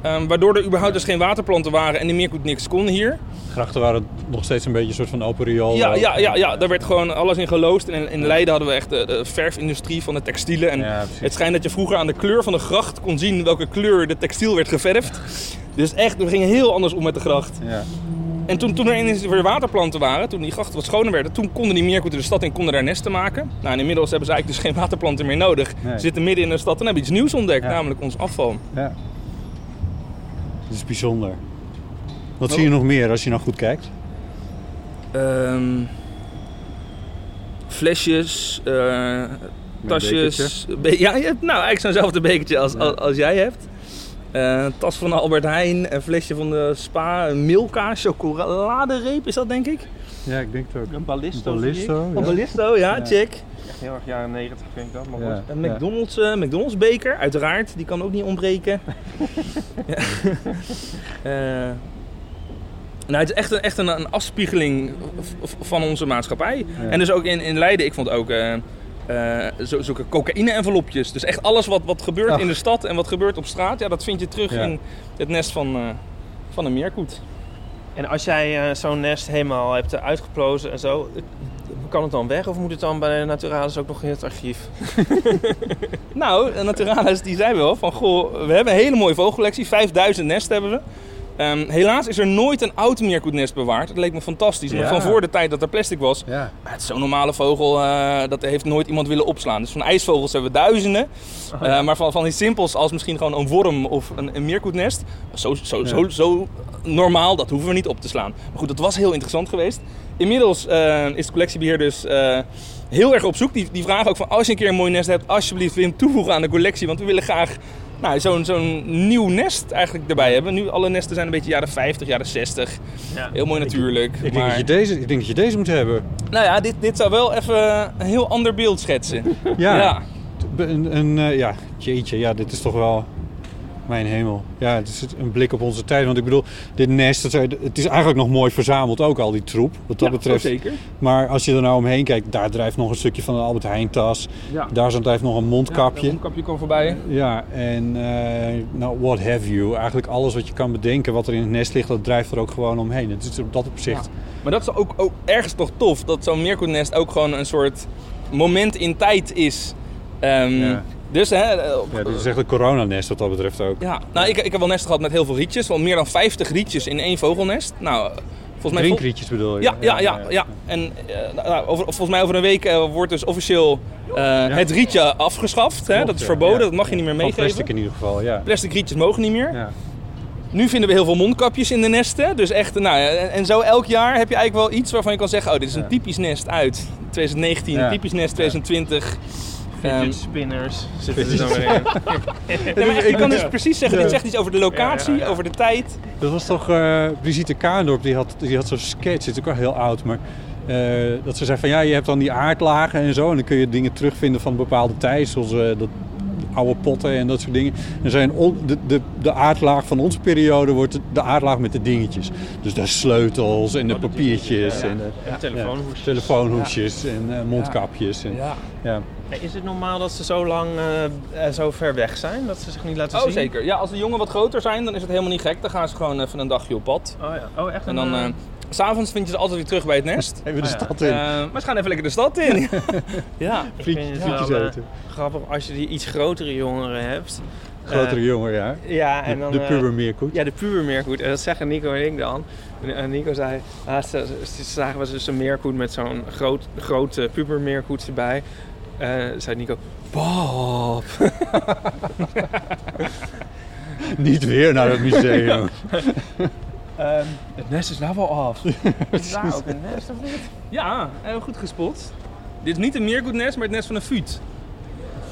Ehm, waardoor er überhaupt dus geen waterplanten waren en de meerkoet niks kon hier. Grachten waren nog steeds een beetje een soort van open riool. Ja, ja, ja, ja, daar werd gewoon alles in geloosd. En in, in Leiden hadden we echt de, de verfindustrie van de textielen. En Ja, het schijnt dat je vroeger aan de kleur van de gracht kon zien welke kleur de textiel werd geverfd. Dus echt, we gingen heel anders om met de gracht. Ja. En toen, toen er ineens weer waterplanten waren, toen die grachten wat schoner werden, toen konden die meerkoeten de stad in, konden daar nesten maken. Nou, en inmiddels hebben ze eigenlijk dus geen waterplanten meer nodig. Nee. Ze zitten midden in de stad en hebben iets nieuws ontdekt, Ja. namelijk ons afval. ja. Dat is bijzonder. Wat Oh. zie je nog meer als je nou goed kijkt? Ehm, flesjes, eh, tasjes. be- ja, je hebt nou eigenlijk zo'nzelfde bekertje als, als, als jij hebt. Eh, een tas van de Albert Heijn, een flesje van de Spa, een Milka, chocoladereep is dat denk ik. Ja, ik denk het ook. Een ballisto. Een ballisto. Van Ballisto, ja, Ja. check. Echt heel erg jaren 90 vind ik dat. Maar Ja. goed. Een McDonald's, eh, McDonald's beker, uiteraard, die kan ook niet ontbreken. ja. Eh, nou, het is echt een, echt een, een afspiegeling van onze maatschappij. Ja. En dus ook in, in Leiden, ik vond ook zo, zulke cocaïne-envelopjes. Dus echt alles wat, wat gebeurt Ach. in de stad en wat gebeurt op straat, ja, dat vind je terug Ja. in het nest van, eh, van een meerkoet. En als jij eh, zo'n nest helemaal hebt uitgeplozen en zo, Kan het dan weg of moet het dan bij de Naturalis ook nog in het archief? Nou, de Naturalis die zei wel van, goh, we hebben een hele mooie vogelcollectie. 5000 nesten hebben we. Ehm, helaas is er nooit een oud meerkoetnest bewaard. Dat leek me fantastisch. Ja. van voor de tijd dat er plastic was. Ja. Maar het is zo'n normale vogel, eh, dat heeft nooit iemand willen opslaan. Dus van ijsvogels hebben we duizenden. Eh, maar van, van iets simpels als misschien gewoon een worm of een, een meerkoetnest. Zo, zo, zo, zo normaal, dat hoeven we niet op te slaan. Maar goed, dat was heel interessant geweest. Inmiddels eh, is de collectiebeheer dus heel erg op zoek. Die, die vragen ook van als je een keer een mooi nest hebt, alsjeblieft Wim toevoegen aan de collectie. Want we willen graag nou, zo'n zo'n nieuw nest eigenlijk erbij hebben. Nu alle nesten zijn een beetje jaren 50, jaren 60. Ja. Heel mooi natuurlijk. Ik denk, maar... dat je deze, ik denk dat je deze moet hebben. Nou ja, dit, dit zou wel even een heel ander beeld schetsen. Ja. ja. Een, een, eh, ja, jeetje, ja, dit is toch wel mijn hemel. Ja, het is een blik op onze tijd. Want ik bedoel, dit nest, het is eigenlijk nog mooi verzameld ook, al die troep. Wat dat Ja, betreft. zeker. Maar als je er nou omheen kijkt, daar drijft nog een stukje van de Albert Heijn tas. Ja. Daar drijft nog een mondkapje. Een kapje komt voorbij. Ja, en eh, nou, what have you. Eigenlijk alles wat je kan bedenken wat er in het nest ligt, dat drijft er ook gewoon omheen. Het is op dat opzicht. Maar dat is ook, ook ergens toch tof. Dat zo'n meerkoetnest ook gewoon een soort moment in tijd is. Ehm, Ja. Dus hè... eh, Ja, dit is echt een coronanest wat dat betreft ook. ja. Nou, ik, ik heb wel nesten gehad met heel veel rietjes. Wel meer dan 50 rietjes in één vogelnest. Nou, volgens mij... Drinkrietjes bedoel je? Ja, ja, ja, ja. En eh, nou, over, volgens mij over een week eh, wordt dus officieel eh, het rietje afgeschaft. Hè? Dat is verboden, dat mag je niet meer Van meegeven. plastic in ieder geval, ja. Plastic rietjes mogen niet meer. ja. Nu vinden we heel veel mondkapjes in de nesten. Dus echt, nou en, en zo elk jaar heb je eigenlijk wel iets waarvan je kan zeggen... oh, dit is een typisch nest uit 2019, Ja. typisch nest 2020. Ehm, Fidget spinners zitten er dan weer in. nee, maar ik kan dus precies zeggen, Ja. dit zegt iets over de locatie, Ja, ja, ja. over de tijd. Dat was toch eh Brigitte Kaandorp, die had, die had zo'n sketch, het is ook al heel oud, maar eh, dat ze zei van ja, je hebt dan die aardlagen en zo en dan kun je dingen terugvinden van bepaalde tijd, zoals eh, dat oude potten en dat soort dingen. En zijn on- de, de, de aardlaag van onze periode wordt de, aardlaag met de dingetjes. Dus de sleutels en de papiertjes en de Ja, telefoonhoesjes. telefoonhoesjes en eh, mondkapjes. En, ja. Is het normaal dat ze zo lang eh, eh, zo ver weg zijn? Dat ze zich niet laten Oh, zien? zeker. Ja, als de jongen wat groter zijn, dan is het helemaal niet gek. Dan gaan ze gewoon even een dagje op pad. Oh ja. Oh, echt? En dan, eh, eh, s'avonds vind je ze altijd weer terug bij het nest. Even de Oh ja. stad in. Eh, maar ze gaan even lekker de stad in. ja. frietjes eten. grappig als je die iets grotere jongeren hebt. Grotere jongen, ja. Ja, De, en dan... de pubermeerkoet. Ja, de pubermeerkoet. En dat zeggen Nico en ik dan. En Nico zei, ah, ze, ze zagen we dus een meerkoet met zo'n groot, grote pubermeerkoet erbij. Eh zei Nico, Bob. Niet weer naar het museum. Ehm, het nest is nou wel af. is daar ook een nest of niet? Ja, heel goed gespot. Dit is niet een meerkoetnest, maar het nest van een fuut.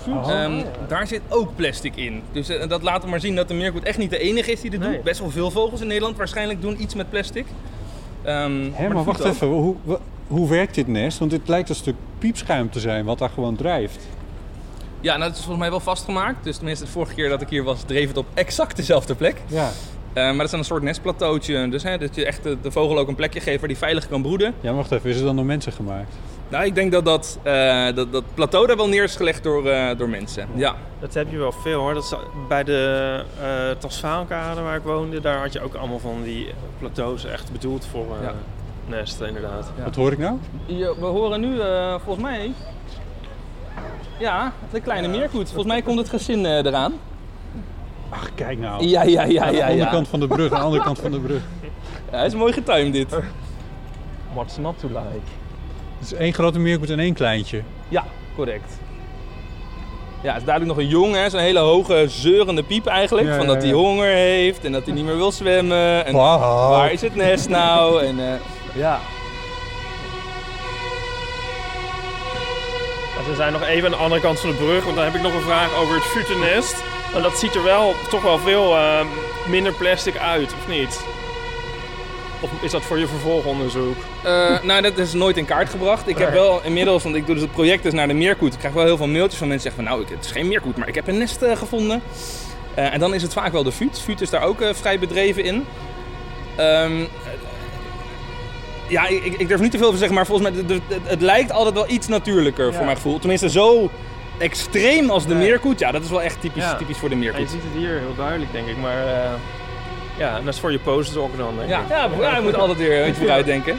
Oh. Ehm, daar zit ook plastic in. Dus eh, dat laat maar zien dat de meerkoet echt niet de enige is die dit Nee. doet. Best wel veel vogels in Nederland waarschijnlijk doen iets met plastic. Ehm, Hé, de maar wacht ook. even. Hoe, hoe, hoe werkt dit nest? Want dit lijkt een stuk piepschuim te zijn, wat daar gewoon drijft. Ja, nou, dat is volgens mij wel vastgemaakt. Dus tenminste, de vorige keer dat ik hier was, dreef het op exact dezelfde plek. Ja. Eh, maar dat is dan een soort nestplateautje. Dus hè, dat je echt de, de vogel ook een plekje geeft waar die veilig kan broeden. Ja, wacht even. Is het dan door mensen gemaakt? Nou, ik denk dat dat, eh, dat, dat plateau daar wel neer is gelegd door, eh, door mensen. Ja. Dat heb je wel veel hoor. Dat is, bij de uh, Tasvaalkade waar ik woonde, daar had je ook allemaal van die plateaus echt bedoeld voor uh, Ja. Nesten inderdaad. Ja. Wat hoor ik nou? Je- we horen nu eh, volgens mij... Ja, de kleine meerkoet. Volgens mij komt het gezin eh, eraan. Ach, kijk nou. Ja, ja, ja, aan de ja. andere ja. kant van de brug, aan de andere kant van de brug. Ja, is mooi getimed dit. What's not to like? Het is één grote meerkoet en één kleintje. Ja, correct. Ja, het is duidelijk nog een jongen, hè, zo'n hele hoge zeurende piep eigenlijk. Ja, van ja, dat hij ja. honger heeft en dat hij niet meer wil zwemmen. En Wow. waar is het nest nou? En, eh, ja. En ze zijn nog even aan de andere kant van de brug, want dan heb ik nog een vraag over het futennest. En dat ziet er wel toch wel veel eh, minder plastic uit, of niet? Of is dat voor je vervolgonderzoek? Eh, nou, dat is nooit in kaart gebracht. Ik heb wel inmiddels, want ik doe dus het project dus naar de meerkoet. Ik krijg wel heel veel mailtjes van mensen die zeggen van nou, ik- het is geen meerkoet, maar ik heb een nest eh, gevonden. Eh, en dan is het vaak wel de vuut. Vuut is daar ook eh, vrij bedreven in. Ehm, ja, ik, ik- ik durf niet te veel te zeggen, maar volgens mij het, het lijkt altijd wel iets natuurlijker voor mijn gevoel. Tenminste, zo extreem als de Nee. meerkoet. Ja, dat is wel echt typisch, Ja. typisch voor de Ja, je meerkoet. ziet het hier heel duidelijk, denk ik. Maar eh, ja, en dat is voor je postdoc dan, denk Ja, ik. ja, ja, je moet altijd weer een beetje vooruit denken.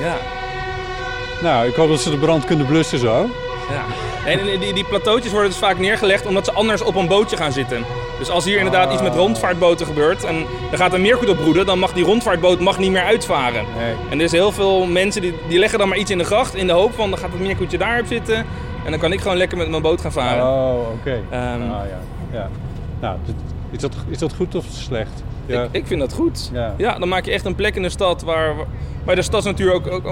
Ja. Nou, ik hoop dat ze de brand kunnen blussen zo. Ja. En die, die, plateautjes worden dus vaak neergelegd omdat ze anders op een bootje gaan zitten. Dus als hier inderdaad iets met rondvaartboten gebeurt en er gaat een meerkoet op broeden, dan mag die rondvaartboot mag niet meer uitvaren. Nee. En er is heel veel mensen die, die leggen dan maar iets in de gracht in de hoop van dan gaat het meerkoetje daarop zitten en dan kan ik gewoon lekker met mijn boot gaan varen. Oh, oké. Ehm, Ah, ja. ja. Nou, dit- is dat, is dat goed of slecht? Ja. ik, ik vind dat goed. Ja. Ja. dan maak je echt een plek in de stad waar, waar de stadsnatuur ook, ook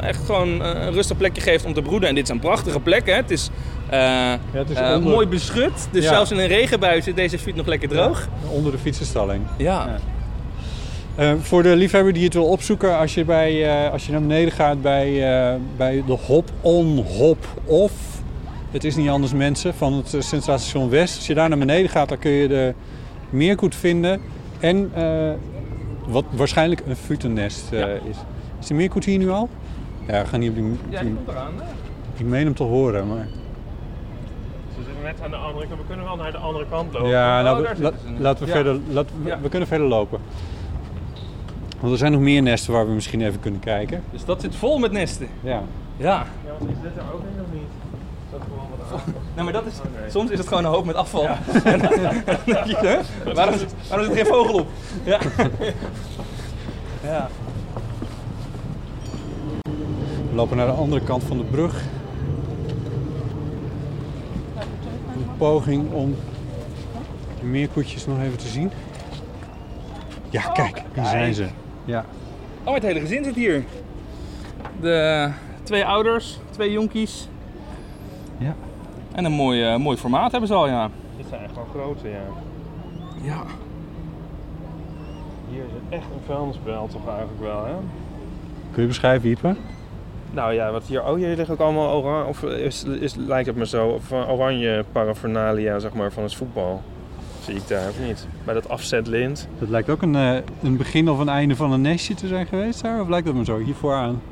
echt gewoon eh, een rustig plekje geeft om te broeden. En dit is een prachtige plek. Hè? Het is, eh, het is eh, onder- mooi beschut. Dus Ja. zelfs in een regenbui zit deze fiets nog lekker droog. Onder de fietsenstalling. Ja. Ja. Voor de liefhebber die het wil opzoeken, als je, bij, als je naar beneden gaat bij, bij de Hop On Hop Off. Het is niet anders mensen van het Centraal Station West. Als je daar naar beneden gaat, dan kun je de meerkoet vinden. En eh, wat waarschijnlijk een futennest eh, Ja. is. Is de meerkoet hier nu al? Ja, we gaan niet op die... Ja, die komt eraan. hè? Ik meen hem te horen, maar... Ze zitten net aan de andere kant. We kunnen wel naar de andere kant lopen. Ja, nou, Oh, we- la- laten we Ja. verder... Laten we, Ja. we kunnen verder lopen. Want er zijn nog meer nesten waar we misschien even kunnen kijken. Dus dat zit vol met nesten. Ja. Ja. Ja, want is dit er ook in of niet? Nou, maar dat is, soms is het gewoon een hoop met afval. En dan denk je, hè? waarom, zit, waarom zit er geen vogel op? Ja. ja. We lopen naar de andere kant van de brug. Een poging om de meerkoetjes nog even te zien. Ja, kijk, hier zijn ze. Ja. Oh, het hele gezin zit hier. De twee ouders, twee jonkies. Ja. En een mooi, eh, mooi formaat hebben ze al, ja. Dit zijn echt wel grote, ja. Ja. Hier is het echt een vuilnisbel toch eigenlijk wel, hè? Kun je beschrijven, Ipe? Nou ja, wat hier... Oh, hier liggen ook allemaal oranje... Of is, is, lijkt het me zo? Of eh, oranje paraphernalia, zeg maar, van het voetbal. Zie ik daar, of niet? Bij dat afzetlint. Dat lijkt ook een, eh, een begin of een einde van een nestje te zijn geweest daar. Of lijkt dat me zo, hier vooraan?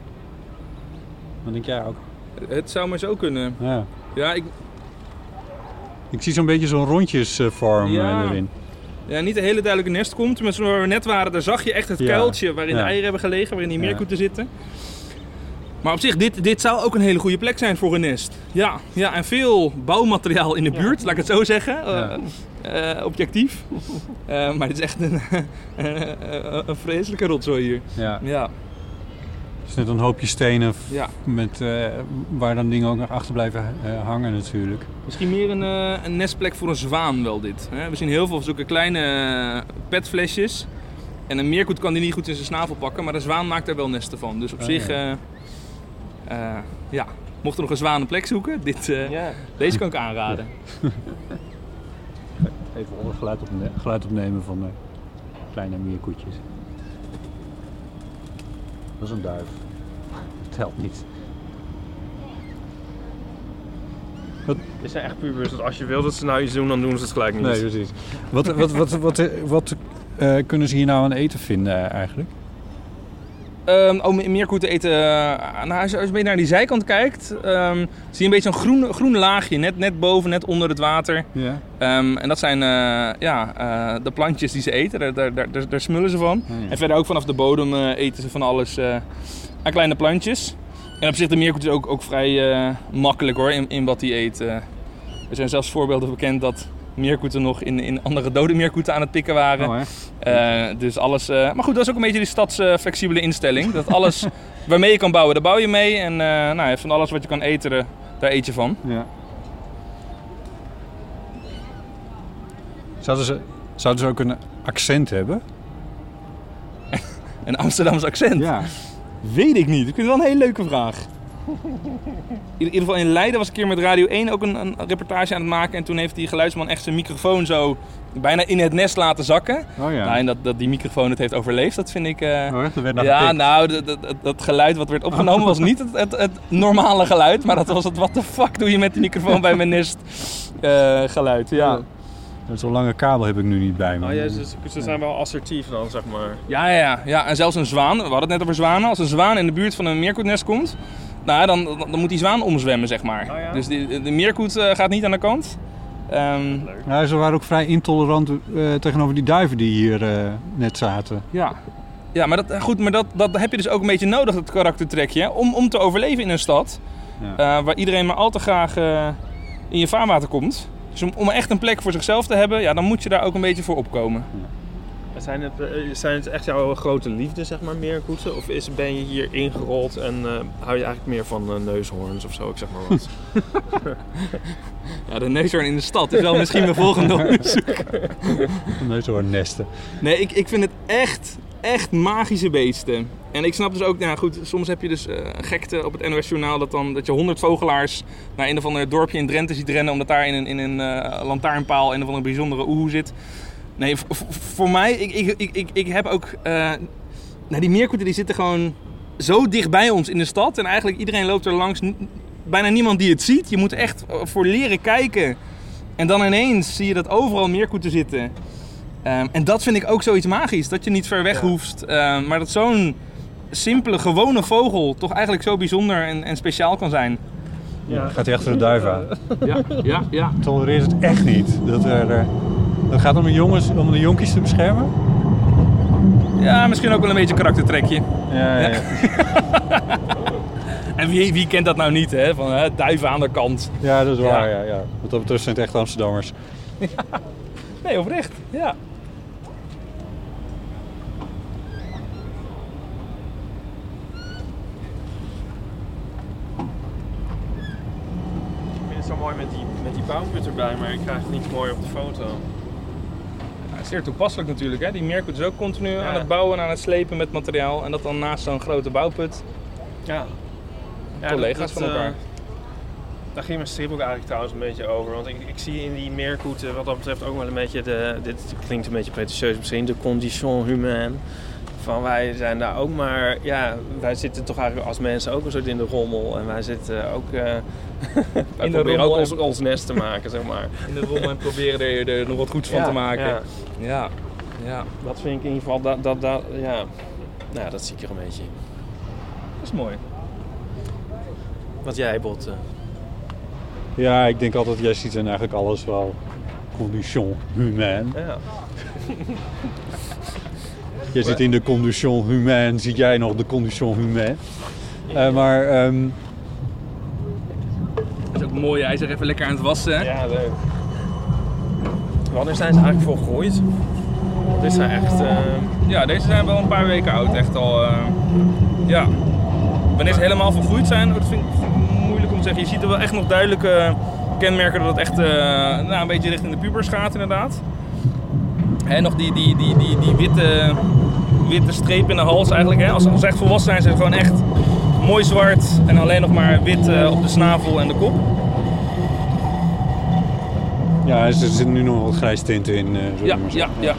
Wat denk jij ook? Het zou maar zo kunnen. Ja. Ja, ik, Ik zie zo'n beetje zo'n rondjesvorm Ja. eh, erin. ja, niet een hele duidelijke nest komt. Maar waar we net waren, daar zag je echt het Ja. kuiltje waarin Ja. de eieren hebben gelegen, waarin die Ja. meerkoeten zitten. Maar op zich, dit, dit zou ook een hele goede plek zijn voor een nest. Ja, ja en veel bouwmateriaal in de buurt, laat ik het zo zeggen. Ja. Eh, eh, objectief. Maar het is echt een, een, een vreselijke rotzooi hier. Ja. Het is net een hoopje stenen ja. met, eh, waar dan dingen ook nog achter blijven eh, hangen natuurlijk. Misschien meer een, eh, een nestplek voor een zwaan wel dit. Hè? We zien heel veel zulke kleine petflesjes. En een meerkoet kan die niet goed in zijn snavel pakken, maar een zwaan maakt er wel nesten van. Dus op Oh, zich, ja. eh, eh, ja, mocht er nog een zwaan een plek zoeken, dit, eh, Ja. deze kan ik aanraden. Even onder geluid, opne- geluid opnemen van de kleine meerkoetjes. Dat is een duif. Telt niet. Dit zijn echt pubers. Dat als je wil dat ze nou iets doen, dan doen ze het gelijk niet. Nee, precies. Wat, wat, wat, wat, wat eh, kunnen ze hier nou aan eten vinden eh, eigenlijk? Ehm oh, me- meerkoeten eten, eh, nou, als je als je een naar die zijkant kijkt, ehm, zie je een beetje zo'n groen, groen laagje, net, net boven, net onder het water. Ehm, en dat zijn eh, ja, eh, de plantjes die ze eten, daar, daar, daar, smullen ze van. En verder ook vanaf de bodem eh, eten ze van alles eh, aan kleine plantjes. En op zich de meerkoet is ook, ook vrij eh, makkelijk hoor, in, in wat hij eet. eh. er zijn zelfs voorbeelden bekend dat meerkoeten nog in, in andere dode meerkoeten aan het pikken waren. Oh? Eh, dus alles... eh, maar goed, dat is ook een beetje die stadsflexibele instelling. Dat alles waarmee je kan bouwen, daar bouw je mee. En eh, nou, van alles wat je kan eten, daar eet je van. Ja. Zouden ze, zouden ze ook een accent hebben? Een Amsterdams accent. Ja. Weet ik niet. Ik vind het wel een hele leuke vraag. In ieder geval in Leiden was ik een keer met Radio 1 ook een, een reportage aan het maken. En toen heeft die geluidsman echt zijn microfoon zo bijna in het nest laten zakken. Oh ja. Nou, en dat, dat die microfoon het heeft overleefd, dat vind ik... eh, Oh? Er werd naar ja, nou, dat, dat, dat- dat geluid wat werd opgenomen was niet het, het, het normale geluid. Maar dat was het, what the fuck doe je met die microfoon bij mijn nest eh, geluid. Ja. Zo'n lange kabel heb ik nu niet bij me. Oh ja, ze, ze zijn wel assertief dan, zeg maar. Ja, ja, ja, ja. En zelfs een zwaan, we hadden het net over zwanen. Als een zwaan in de buurt van een meerkoetnest komt, nou, dan, dan, dan moet die zwaan omzwemmen, zeg maar. Oh ja? Dus die, de meerkoet eh, gaat niet aan de kant. Ehm, Ja, ze waren ook vrij intolerant eh, tegenover die duiven die hier eh, net zaten. ja. Ja, maar, dat, goed, maar dat, dat heb je dus ook een beetje nodig, dat karaktertrekje, om, om te overleven in een stad. Ja. eh, waar iedereen maar al te graag in je vaarwater komt. Dus om, om echt een plek voor zichzelf te hebben, ja, dan moet je daar ook een beetje voor opkomen. Zijn het, eh, zijn het echt jouw grote liefde, zeg maar, meerkoeten? Of is, ben je hier ingerold en eh, hou je eigenlijk meer van eh, neushoorns of zo, ik zeg maar wat? Ja, de neushoorn in de stad is wel misschien mijn volgende onderzoek. Nee, zo nesten. Nee, ik, ik vind het echt, echt magische beesten. En ik snap dus ook, nou goed, soms heb je dus eh, gekte op het NOS Journaal dat, dan, dat je honderd vogelaars naar een of ander dorpje in Drenthe ziet rennen omdat daar in een, in een lantaarnpaal een of andere bijzondere oehoe zit. Nee, voor mij, ik, ik, ik, ik, ik heb ook, eh, nou die meerkoeten die zitten gewoon zo dicht bij ons in de stad en eigenlijk iedereen loopt er langs, bijna niemand die het ziet. Je moet echt eh, voor leren kijken. En dan ineens zie je dat overal meerkoeten zitten. Ehm, en dat vind ik ook zoiets magisch. Dat je niet ver weg hoeft. ehm, maar dat zo'n simpele, gewone vogel toch eigenlijk zo bijzonder en, en speciaal kan zijn. ja. Gaat hij achter de duif aan. Ja, ja, ja. Tolereert het echt niet. Dat er, eh, het gaat om de jongens, om de jonkies te beschermen. Ja, misschien ook wel een beetje een karaktertrekje. Ja, ja, ja. En wie, wie kent dat nou niet, hè? Van hè, duiven aan de kant. Ja, dat is waar. Ja. Ja. Ja, Wat dat betreft zijn het echt Amsterdammers. Nee, oprecht. Ja. Ik vind het zo mooi met die, met die bouwput erbij, maar ik krijg het niet mooi op de foto. Zeer toepasselijk natuurlijk. Hè? Die meerkoet is ook continu Ja. aan het bouwen en aan het slepen met materiaal. En dat dan naast zo'n grote bouwput. Ja. ja Collega's van eh, elkaar. daar ging mijn ook eigenlijk trouwens een beetje over. Want ik, ik zie in die meerkoeten wat dat betreft ook wel een beetje de... Dit klinkt een beetje pretentieus misschien, de condition humaine. Van wij zijn daar ook maar... Ja, wij zitten toch eigenlijk als mensen ook een soort in de rommel. En wij zitten ook... eh wij de proberen rommel ook ons, nest te maken, zeg maar. In de rommel en proberen er, er nog wat goeds van Ja, te maken. ja. ja. ja. Dat vind ik in ieder geval... Dat, dat, dat, ja. Nou, ja, dat zie ik er een beetje in. Dat is mooi. Wat jij, Bot? eh, Ja, ik denk altijd, jij ziet dan eigenlijk alles wel condition humaine. ja. Jij zit in de condition humaine, zie jij nog de condition humaine. Eh, maar ehm, Dat is ook mooi. Hij is er even lekker aan het wassen. hè? Ja, leuk. Wanneer zijn ze eigenlijk volgroeid? Dit zijn echt... eh, Ja, deze zijn wel een paar weken oud. Echt al. eh, ja. Wanneer ze helemaal volgroeid zijn, dat vind ik moeilijk om te zeggen. Je ziet er wel echt nog duidelijke kenmerken dat het echt eh, nou, een beetje richting de pubers gaat, inderdaad. En nog die, die, die, die, die witte, witte streep in de hals eigenlijk. Hè. Als, als ze echt volwassen zijn, zijn ze gewoon echt mooi zwart en alleen nog maar wit eh, op de snavel en de kop. ja, er zitten nu nog wat grijs tinten in. eh, zullen we Ja, maar ja, zeggen. ja.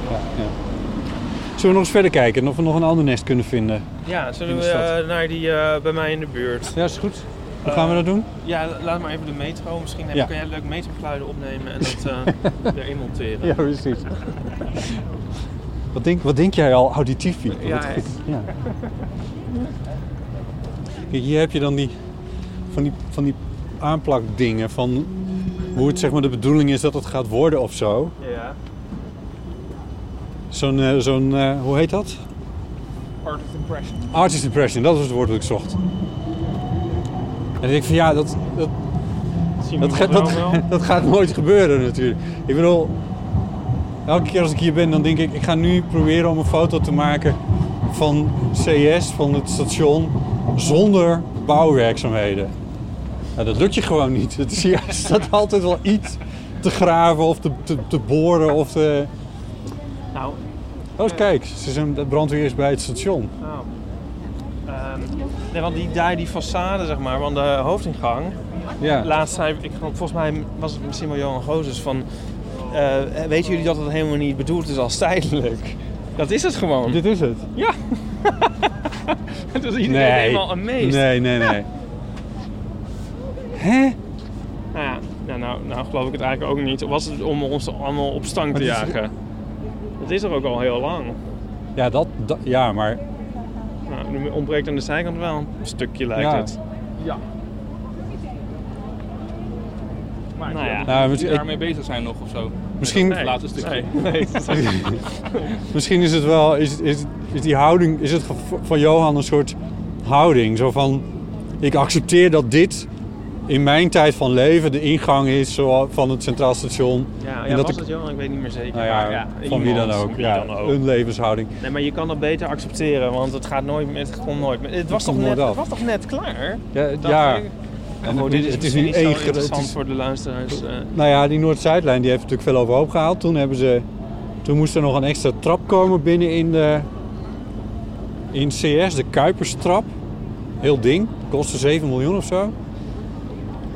Zullen we nog eens verder kijken en of we nog een ander nest kunnen vinden? ja, zullen we eh, naar die eh, bij mij in de buurt? Ja, is goed. Hoe gaan we dat doen? Ja, laat maar even de metro. Misschien heb, Ja. kan jij leuk metrogeluiden opnemen en dat eh erin monteren. Ja, precies. Wat, denk, wat denk jij al auditief, Piet? Ja, goed. Kijk, hier heb je dan die, van die, van die aanplakdingen van hoe het zeg maar de bedoeling is dat het gaat worden of zo. Ja. Zo'n, eh, zo'n eh, hoe heet dat? Art of impression. Artist impression, dat was het woord dat ik zocht. En ik denk van ja, dat, dat, dat, dat, dat gaat nooit gebeuren natuurlijk. Ik bedoel, elke keer als ik hier ben, dan denk ik, ik ga nu proberen om een foto te maken van CS, van het station, zonder bouwwerkzaamheden. Nou, dat lukt je gewoon niet. Het is hier er staat altijd wel iets te graven of te, te, te boren of te... Nou, Oh, eens kijk, ze zijn, de brandweer is bij het station. nou. Nee, want die, daar die façade, zeg maar, van de hoofdingang. Ja. Laatst zei ik, volgens mij was het misschien wel Johan Gozes van... eh, weten jullie dat het helemaal niet bedoeld is als tijdelijk? Dat is het gewoon. Dit is het. Ja. dus iedereen helemaal amazed. Nee, nee, nee. Hè? Nou ja, nou, nou, nou geloof ik het eigenlijk ook niet. Was het om ons allemaal op stank te het is- jagen? Dat is er ook al heel lang. Ja, dat, dat- ja, maar Nou, nu ontbreekt aan de zijkant wel een stukje lijkt Ja. het. Ja. Gemaakt. Nou ja. Nou, daarmee bezig zijn nog of zo? Misschien, Het laatste stukje. Nee. misschien is het wel, is, is, is die houding, is het van Johan een soort houding. Zo van, ik accepteer dat dit in mijn tijd van leven de ingang is zo, van het Centraal Station. Ja, En ja dat was ik- het Johan? Ik weet niet meer zeker. Nou ja, Maar van wie dan ook. wie Ja, dan ook. een levenshouding. Nee, maar je kan dat beter accepteren, want het gaat nooit meer. Het komt nooit meer. Het was, toch net, het was toch net klaar? Ja, ja. ik. En Oh, dit is, het is zo één... interessant is, voor de luisteraars. eh. nou ja, die Noord-Zuidlijn die heeft natuurlijk veel overhoop gehaald. Toen, hebben ze, toen moest er nog een extra trap komen binnen in, de, in CS, de Kuiperstrap. Heel ding, kostte 7 miljoen of zo.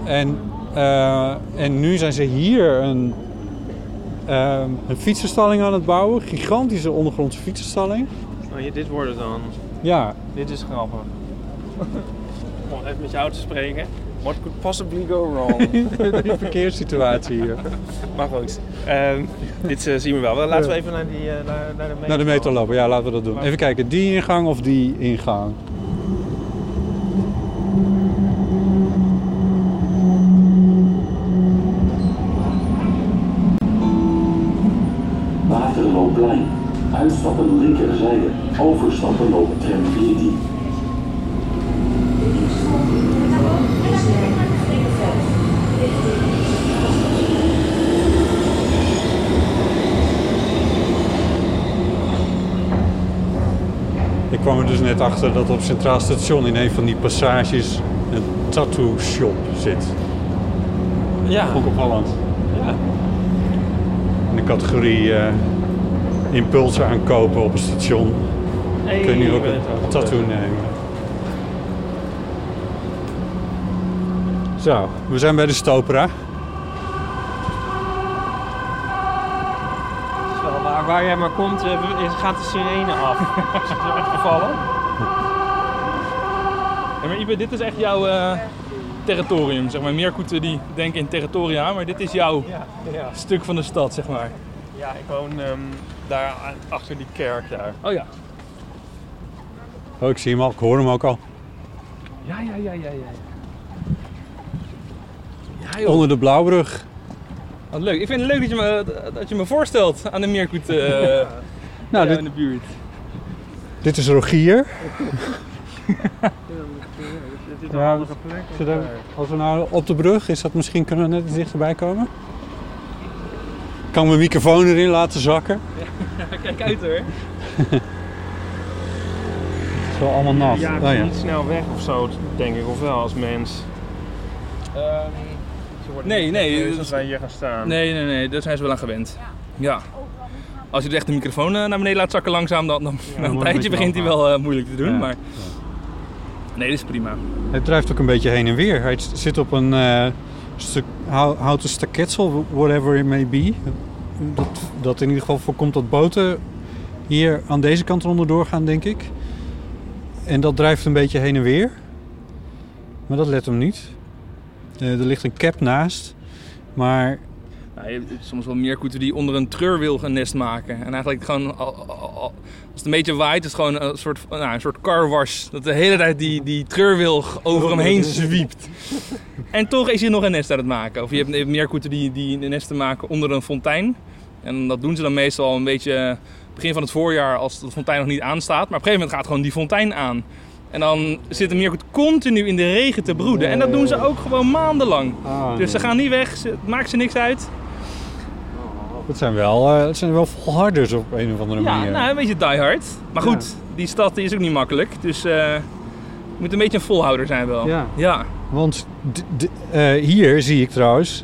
En, eh, en nu zijn ze hier een, eh, een fietsenstalling aan het bouwen. Gigantische ondergrondse fietsenstalling. Oh, dit wordt het dan. Ja, Dit is grappig. Om even met jou te spreken. What could possibly go wrong? die verkeerssituatie hier. maar goed, ehm, dit eh, zien we wel. Laten we even naar, die, eh, naar, naar de metro. Naar de metro lopen, ja, laten we dat doen. Even kijken, die ingang of die ingang? Waterloopplein. Uitstappen linkerzijde. Overstappen op tram 14. Kwam er dus net achter dat op Centraal Station in een van die passages een tattoo shop zit. Ja, Ook opvallend. ja. In de categorie eh, impulsen aankopen op een station Hey, kun je nu ook een tattoo nemen. Zo, we zijn bij de Stopera. Wel, waar, jij maar komt, eh, gaat de sirene af. is het er echt gevallen? Ja, maar Ibe, dit is echt jouw eh, territorium, zeg maar. Meerkoeten die denken in territoria, maar dit is jouw Ja, ja. stuk van de stad, zeg maar. ja ik woon ehm, daar achter die kerk daar. Oh ja. Oh, ik zie hem al, ik hoor hem ook al. Ja, ja, ja, ja, ja. Ja. Onder de Blauwbrug. Wat leuk. Ik vind het leuk dat je me, dat je me voorstelt aan de Meerkoet eh Nou, dit, in de buurt. dit is Rogier. Dit is Ja, een handige plek. Er- Als we nou op de brug, is dat misschien kunnen we net iets dichterbij komen? Kan ik mijn microfoon erin laten zakken? Kijk uit hoor. Het is wel allemaal nat. Ja, Oh, ja. niet snel weg of zo, denk ik, of wel als mens. Nee, nee. Dus dat wij hier gaan staan. Nee, nee, nee. Daar zijn ze wel aan gewend. Ja. Als je echt de microfoon eh, naar beneden laat zakken langzaam, dan, dan een tijdje begint hij wel eh, moeilijk te doen. Ja. Maar nee, dat is prima. Hij drijft ook een beetje heen en weer. Hij zit op een eh, stuk hou- houten staketsel, whatever it may be. Dat, dat in ieder geval voorkomt dat boten hier aan deze kant onderdoor gaan, denk ik. En dat drijft een beetje heen en weer. Maar dat let hem niet. Eh, er ligt een cap naast. Maar hebt soms wel meerkoeten die onder een treurwilg een nest maken. En eigenlijk gewoon, al- al- al- als het een beetje waait, is het gewoon een soort, nou, een soort carwash. Dat de hele tijd die, die over hem heen zwiept. En toch is hij nog een nest aan het maken. Of je hebt, meerkoeten die, die een nesten maken onder een fontein. En dat doen ze dan meestal een beetje begin van het voorjaar als de fontein nog niet aanstaat. Maar op een gegeven moment gaat gewoon die fontein aan. En dan zit de meerkoet continu in de regen te broeden. En dat doen ze ook gewoon maandenlang. Dus ze gaan niet weg, ze, het maakt ze niks uit. het zijn wel, eh, het zijn wel volharders op een of andere Ja, manier. nou, een beetje diehard. Maar goed, die stad is ook niet makkelijk. Dus eh je moet een beetje een volhouder zijn wel. Ja. ja. Want d- d- eh, hier zie ik trouwens,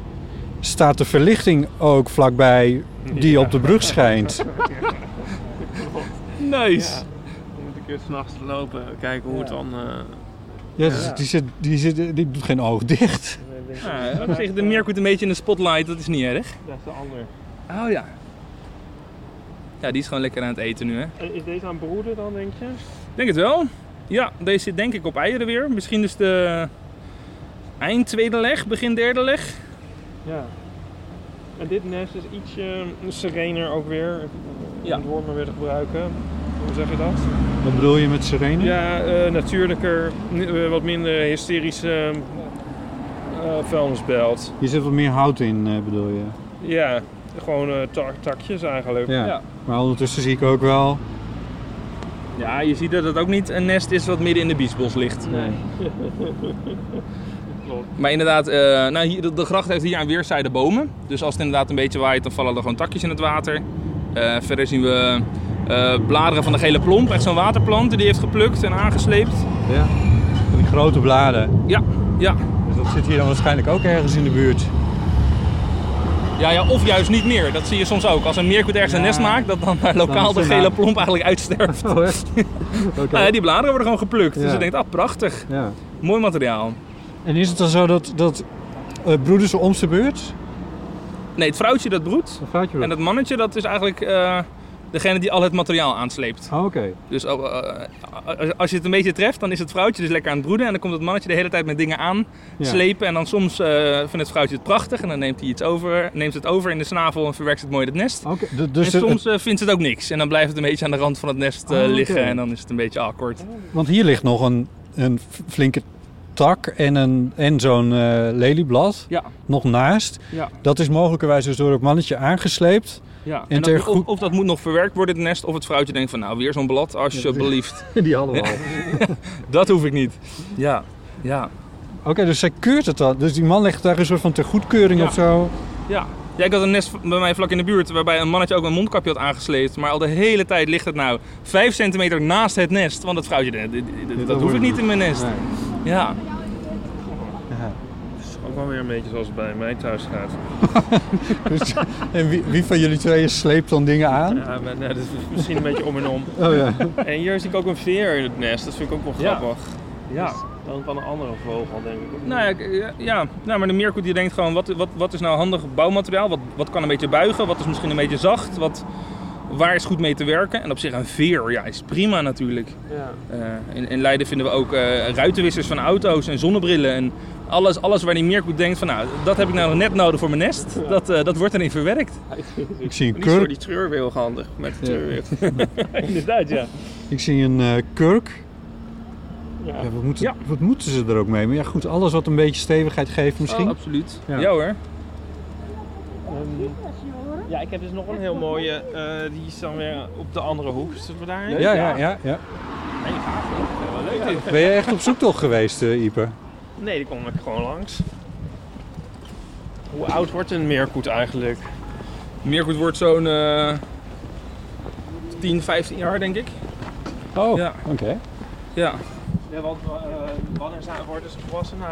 staat de verlichting ook vlakbij die op de brug schijnt. Nice. Keer s'nachts lopen, kijken hoe het dan... eh, Ja, dus die, zit, die, zit, die doet geen oog dicht. Ja, op zich de meerkoet een beetje in de spotlight, dat is niet erg. dat is de ander. Oh ja. Ja, die is gewoon lekker aan het eten nu, hè. En Is deze aan het broeden dan, denk je? Denk het wel. Ja, deze zit denk ik op eieren weer. Misschien dus de eind tweede leg, begin derde leg. Ja. En dit nest is ietsje serener ook weer. Ja. het woord maar weer te gebruiken. Hoe zeg je dat? Wat bedoel je met sirene? Ja, eh, natuurlijker, eh, wat minder hysterische vuilnisbelt. Hier zit wat meer hout in, eh, bedoel je? Ja, gewoon eh, tak- takjes eigenlijk. Ja. Ja. Maar ondertussen zie ik ook wel... Ja, je ziet dat het ook niet een nest is wat midden in de biesbos ligt. Nee. Maar inderdaad, eh, nou, hier, de, de gracht heeft hier aan weerszijden bomen. Dus als het inderdaad een beetje waait, dan vallen er gewoon takjes in het water. Eh, verder zien we bladeren van de gele plomp. Echt zo'n waterplant die heeft geplukt en aangesleept. Ja. Die grote bladen. Ja, ja. Dus dat zit hier dan waarschijnlijk ook ergens in de buurt. Ja, ja, of juist niet meer. Dat zie je soms ook. Als een meerkoet ergens een nest maakt, dat dan eh, lokaal de gele plomp eigenlijk uitsterft. Oh, ja, die bladeren worden gewoon geplukt. Ja. Dus je denkt, ah, prachtig. Ja. Mooi materiaal. En is het dan zo dat, dat eh, broeden ze om zijn beurt? Nee, het vrouwtje dat broedt. En het mannetje, dat is eigenlijk eh, degene die al het materiaal aansleept. Oh, oké. Dus eh, eh, als je het een beetje treft, dan is het vrouwtje dus lekker aan het broeden. En dan komt het mannetje de hele tijd met dingen aan Ja. slepen. En dan soms eh, vindt het vrouwtje het prachtig. En dan neemt hij iets over, neemt het over in de snavel en verwerkt het mooi in het nest. Oké, dus en soms vindt het ook niks. En dan blijft het een beetje aan de rand van het nest Oh, oké. liggen. En dan is het een beetje awkward. Want hier ligt nog een, een flinke tak en, een, en zo'n lelieblad Ja, nog naast. ja, Dat is mogelijkerwijs dus door het mannetje aangesleept. Ja. En dat, of, of dat moet nog verwerkt worden, het nest. Of het vrouwtje denkt van, nou, weer zo'n blad, alsjeblieft. Die hadden we al. Dat hoef ik niet. Ja, ja. Oké, dus zij keurt het dan. Dus die man legt daar een soort van ter goedkeuring Ja. of zo. Ja. ja, ik had een nest bij mij vlak in de buurt waarbij een mannetje ook een mondkapje had aangesleept. Maar al de hele tijd ligt het nou 5 centimeter naast het nest. Want het vrouwtje, dit- dit- dat hoef ik niet in mijn nest. Ja, wel weer een beetje zoals het bij mij thuis gaat. Dus, en wie, wie van jullie tweeën sleept dan dingen aan? Ja, maar, nee, dat is misschien een beetje om en om. Oh ja. En hier zie ik ook een veer in het nest. Dat vind ik ook wel Ja. grappig. ja. Dan van een andere vogel, denk ik. Nou ja, ja. Nou, maar de meerkoet die denkt gewoon, wat, wat, wat is nou handig bouwmateriaal? Wat, wat kan een beetje buigen? Wat is misschien een beetje zacht? Wat, waar is goed mee te werken? En op zich een veer, ja, is prima natuurlijk. Ja. Eh, in, in Leiden vinden we ook eh, ruitenwissers van auto's en zonnebrillen. En alles, alles waar die meerkoet denkt van, nou, dat heb ik nou net nodig voor mijn nest. Dat, eh, dat wordt erin verwerkt. Ik zie een Niet voor kurk. die treurwilg handig. Met de treurwilg. Inderdaad, ja. Ik zie een eh, kurk. Ja. Ja, wat, moeten, Ja. wat moeten ze er ook mee? Maar ja, goed, alles wat een beetje stevigheid geeft misschien. Oh, absoluut. Ja. Ja, hoor. Ehm, ja, ik heb dus nog een heel mooie. eh, die is dan weer op de andere hoek. Zullen we daarheen? ja, ja, ja, ja. Nee, gaaf. Wel leuk dit. Ben je echt op zoektocht geweest, eh Ipe? Nee, die kom ik gewoon langs. Hoe oud wordt een meerkoet eigenlijk? Meerkoet wordt zo'n eh 10, 15 jaar, denk ik. Oh, Ja. oké. Ja. Ja, want eh, wanneer zijn, worden ze volwassen? Na,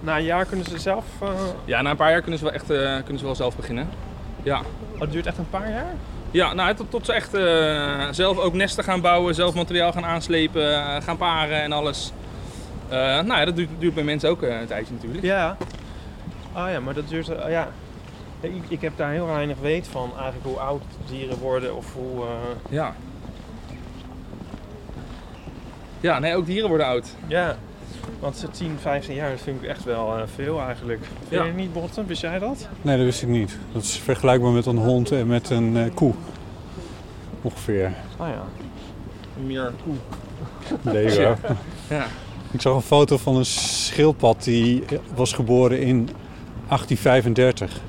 na een jaar kunnen ze zelf... eh, ja, na een paar jaar kunnen ze wel echt eh, kunnen ze wel zelf beginnen. Ja. oh, het duurt echt een paar jaar? Ja, nou, tot, tot ze echt eh, zelf ook nesten gaan bouwen, zelf materiaal gaan aanslepen, eh, gaan paren en alles. Eh, nou ja, dat duurt, duurt bij mensen ook een tijdje natuurlijk. Ja. Ah ja, maar dat duurt... ja. Ik, ik heb daar heel weinig weet van eigenlijk hoe oud dieren worden of hoe... Ja. Ja, nee, ook dieren worden oud. ja. Want ze 10, 15 jaar, dat vind ik echt wel eh, veel eigenlijk. Vind Ja. je niet botten? Wist jij dat? Nee, dat wist ik niet. Dat is vergelijkbaar met een hond en met een eh, koe. Ongeveer. Ah ja. Meer koe. Lego. Ja. Ik zag een foto van een schildpad die was geboren in 1835.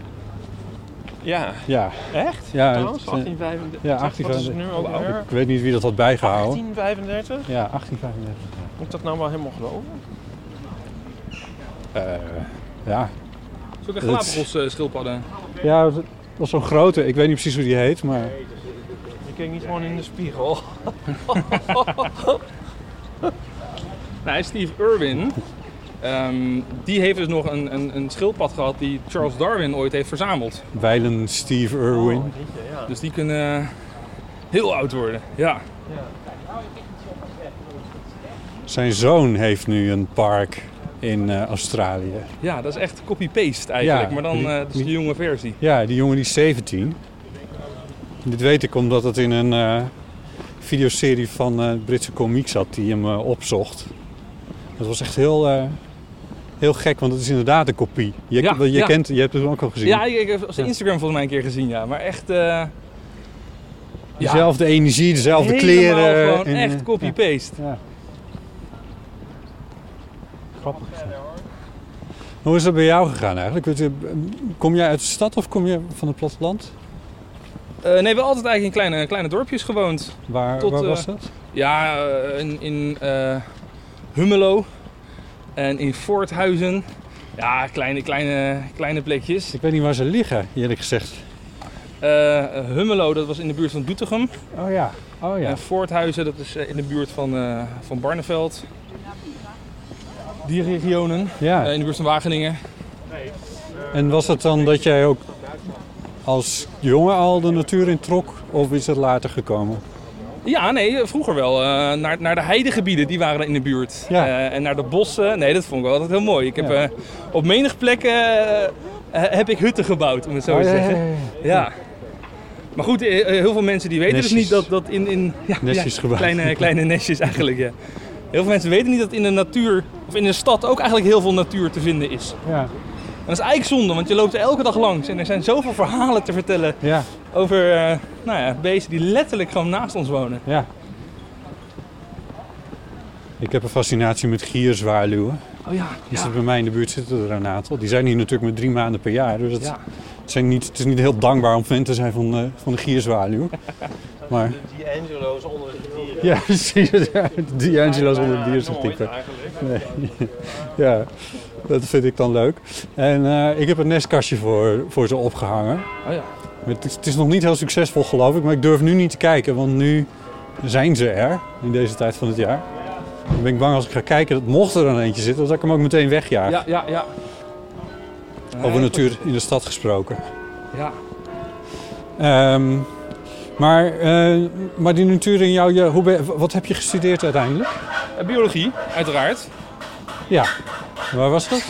Ja. Ja, Echt? Ja, Trouwens, het, eh, 1835. ja, Wat is het 1835. nu alweer? ik weet niet wie dat had bijgehouden. 1835? Ja, 1835. Moet ik dat nou wel helemaal geloven? Eh, ja. Zulke Dat- Galapagos eh, schildpadden. ja, dat was zo'n grote. Ik weet niet precies hoe die heet, maar... Je kijkt niet gewoon in de spiegel. Nou, Steve Irwin, ehm, die heeft dus nog een, een, een schildpad gehad die Charles Darwin ooit heeft verzameld. Wijlen Steve Irwin. Oh, ja. Dus die kunnen eh, heel oud worden. Ja. Zijn zoon heeft nu een park in eh, Australië. ja, dat is echt copy-paste eigenlijk, Ja, maar dan die- eh, is de jonge versie. Ja, die jongen die is 17. Dit weet ik omdat het in een eh, videoserie van Britse komiek zat die hem opzocht. Dat was echt heel, heel gek, want het is inderdaad een kopie. Je, Ja, je, ja. Kent, je hebt het ook al gezien. Ja, ik, heb zijn Instagram volgens mij een keer gezien, ja. Maar echt... Dezelfde energie, dezelfde helemaal kleren. gewoon en, echt copy-paste. Ja. Grappig. Hoe is dat bij jou gegaan eigenlijk? Kom jij uit de stad of kom je van het platteland? Eh, nee, we hebben altijd eigenlijk in kleine, kleine dorpjes gewoond. Waar, Tot, waar eh, was dat? Ja, eh, in, in eh, Hummelo en in Voorthuizen. Ja, kleine, kleine, kleine plekjes. Ik weet niet waar ze liggen, eerlijk gezegd. Eh, Hummelo, dat was in de buurt van Doetinchem. Oh ja, oh ja. En Voorthuizen, dat is eh, in de buurt van, eh, van Barneveld. Die regionen. ja. Eh, in de buurt van Wageningen. En was het dan dat jij ook als jongen al de natuur in trok? Of is het later gekomen? Ja, nee, vroeger wel. Eh, naar, naar de heidegebieden, die waren in de buurt. Ja. Eh, en naar de bossen. Nee, dat vond ik wel altijd heel mooi. Ik heb Ja. op menig plek eh, heb ik hutten gebouwd, om het zo Oh, te ja, zeggen. ja. Maar goed, heel veel mensen die weten dus niet dat, dat in... in ja. Kleine, kleine nestjes eigenlijk, ja. Heel veel mensen weten niet dat in de natuur, of in de stad ook eigenlijk heel veel natuur te vinden is. Ja, En dat is eigenlijk zonde, want je loopt er elke dag langs. En er zijn zoveel verhalen te vertellen ja, over eh, nou ja, beesten die letterlijk gewoon naast ons wonen. ja. Ik heb een fascinatie met gierzwaluwen. Oh ja, Die ja. zitten bij mij in de buurt zitten er een aantal. Die zijn hier natuurlijk maar drie maanden per jaar. Dus het, Ja. het, zijn niet, het is niet heel dankbaar om fan te zijn van, eh, van de gierzwaluw. Maar Die Angelo's onder de dieren. ja, precies. Die Angelo's onder de diersoortype. eigenlijk. Nee. Ja, dat vind ik dan leuk. En eh, ik heb een nestkastje voor, voor ze opgehangen. Oh ja. Het is, het is nog niet heel succesvol geloof ik, maar ik durf nu niet te kijken, want nu zijn ze er in deze tijd van het jaar. Dan ben ik bang als ik ga kijken dat mocht er dan eentje zitten, dat ik hem ook meteen wegjaag. Ja, ja, ja. Over natuur in de stad gesproken. Ja. Ehm, maar, eh, maar die natuur in jou, je, hoe ben, wat heb je gestudeerd uiteindelijk? Eh, Biologie, uiteraard. Ja, waar was dat?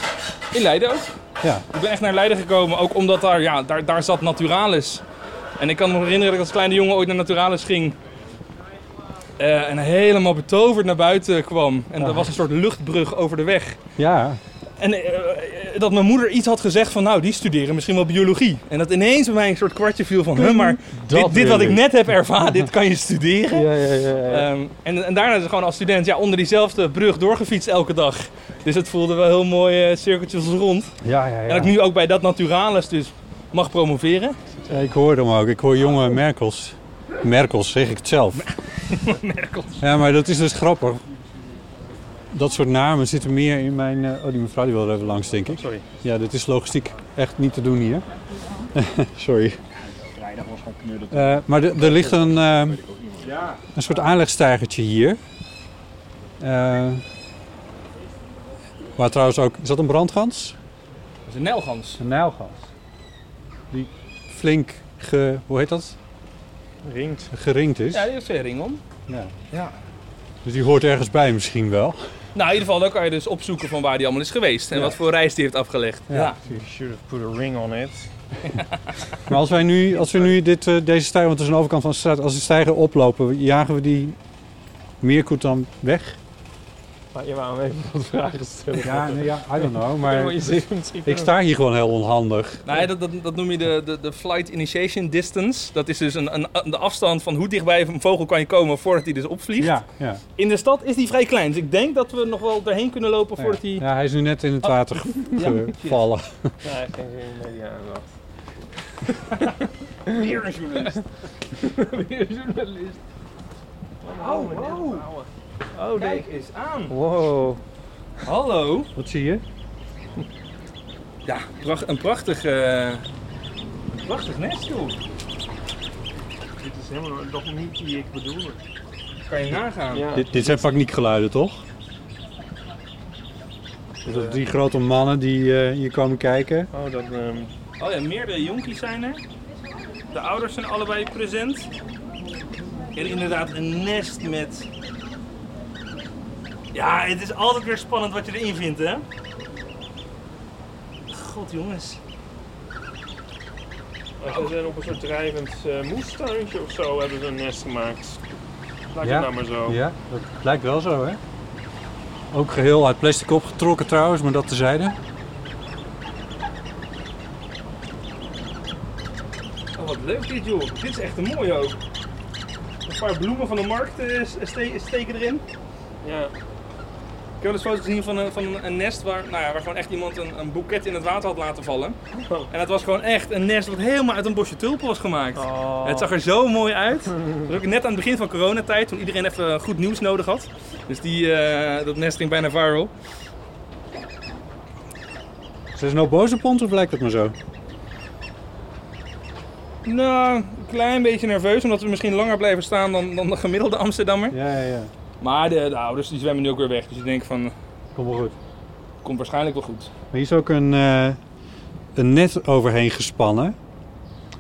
In Leiden ook. Ja, Ik ben echt naar Leiden gekomen, ook omdat daar, ja, daar, daar zat Naturalis. En ik kan me herinneren dat ik als kleine jongen ooit naar Naturalis ging. eh, en helemaal betoverd naar buiten kwam. En er was een soort luchtbrug over de weg. ja, En eh, eh, dat mijn moeder iets had gezegd van, nou, die studeren misschien wel biologie. En dat ineens bij mij een soort kwartje viel van, huh, maar dit, dit wat ik net heb ervaren, dit kan je studeren. ja, ja, ja, ja. Ehm, en, en daarna is het gewoon als student ja, onder diezelfde brug doorgefietst elke dag. Dus het voelde wel heel mooi eh, cirkeltjes rond. ja, ja, ja. En dat ik nu ook bij dat Naturalis dus mag promoveren. Ik hoor hem ook. Ik hoor jonge Merkels. Merkels, zeg ik het zelf. Merkels. Ja, maar dat is dus grappig. Dat soort namen zitten meer in mijn... eh, oh, die mevrouw die wil er even langs, denk ik. Sorry. Ja, dit is logistiek echt niet te doen hier. Sorry. Eh, maar er ligt een, eh, een soort aanlegstijgertje hier. Eh, waar trouwens ook... Is dat een brandgans? Dat is een nelgans. Een nijlgans. Die flink ge... Hoe heet dat? Ringt. Geringd is. Ja, die heeft een ring om. Ja. Ja. Dus die hoort ergens bij misschien wel. Nou, in ieder geval, dan kan je dus opzoeken van waar die allemaal is geweest. En Ja. wat voor reis die heeft afgelegd. Ja. Ja. You should have put a ring on it. Maar als wij nu, als we nu dit, eh, deze stijger, want het is een overkant van de straat, als die stijger oplopen, jagen we die meerkoet dan weg? Maar je wou hem even wat vragen stellen. Ja, nee, ja, I don't know. Maar ik sta hier gewoon heel onhandig. Nou, dat, dat, dat noem je de, de, de flight initiation distance. Dat is dus een, een, de afstand van hoe dichtbij een vogel kan je komen voordat hij dus opvliegt. Ja, ja. In de stad is die vrij klein. Dus ik denk dat we nog wel erheen kunnen lopen voordat hij... Ja, hij is nu net in het Oh. water gevallen. Ja, hij heeft geen zin in media aandacht. Weer een journalist. Weer een journalist. Oh, wow. Oh, kijk eens aan. Wow. Hallo. Wat zie je? Ja, pracht, een prachtig, eh, een prachtig nest, joh. Dit is helemaal nog niet die ik bedoel. Kan je nagaan. Ja. Dit, dit zijn paniekgeluiden, toch? Dus dat drie grote mannen die eh, hier komen kijken. Oh, dat... ehm, Oh ja, meerdere jonkies zijn er. De ouders zijn allebei present. En inderdaad een nest met... Ja, het is altijd weer spannend wat je erin vindt, hè? God, jongens. Ze zijn op een soort drijvend eh, moestuintje of zo hebben ze een nest gemaakt. Laat Ja. het nou maar zo. Ja, dat lijkt wel zo, hè? Ook geheel uit plastic opgetrokken trouwens, maar dat tezijde. Oh, wat leuk dit, joh. Dit is echt een mooie ook. Een paar bloemen van de markt eh, ste- steken erin. Ja. Ik heb dus foto's gezien van een, van een nest waar, nou ja, waar gewoon echt iemand een, een boeket in het water had laten vallen. En het was gewoon echt een nest wat helemaal uit een bosje tulpen was gemaakt. Oh. Het zag er zo mooi uit. Dat was ook net aan het begin van coronatijd, toen iedereen even goed nieuws nodig had. Dus die, eh, dat nest ging bijna viral. Zijn ze nou boos op ons of lijkt het maar zo? Nou, een klein beetje nerveus, omdat we misschien langer blijven staan dan, dan de gemiddelde Amsterdammer. Ja, ja, ja. Maar de, de ouders die zwemmen nu ook weer weg, dus ik denk van, Kom wel goed. komt waarschijnlijk wel goed. Maar hier is ook een, eh, een net overheen gespannen.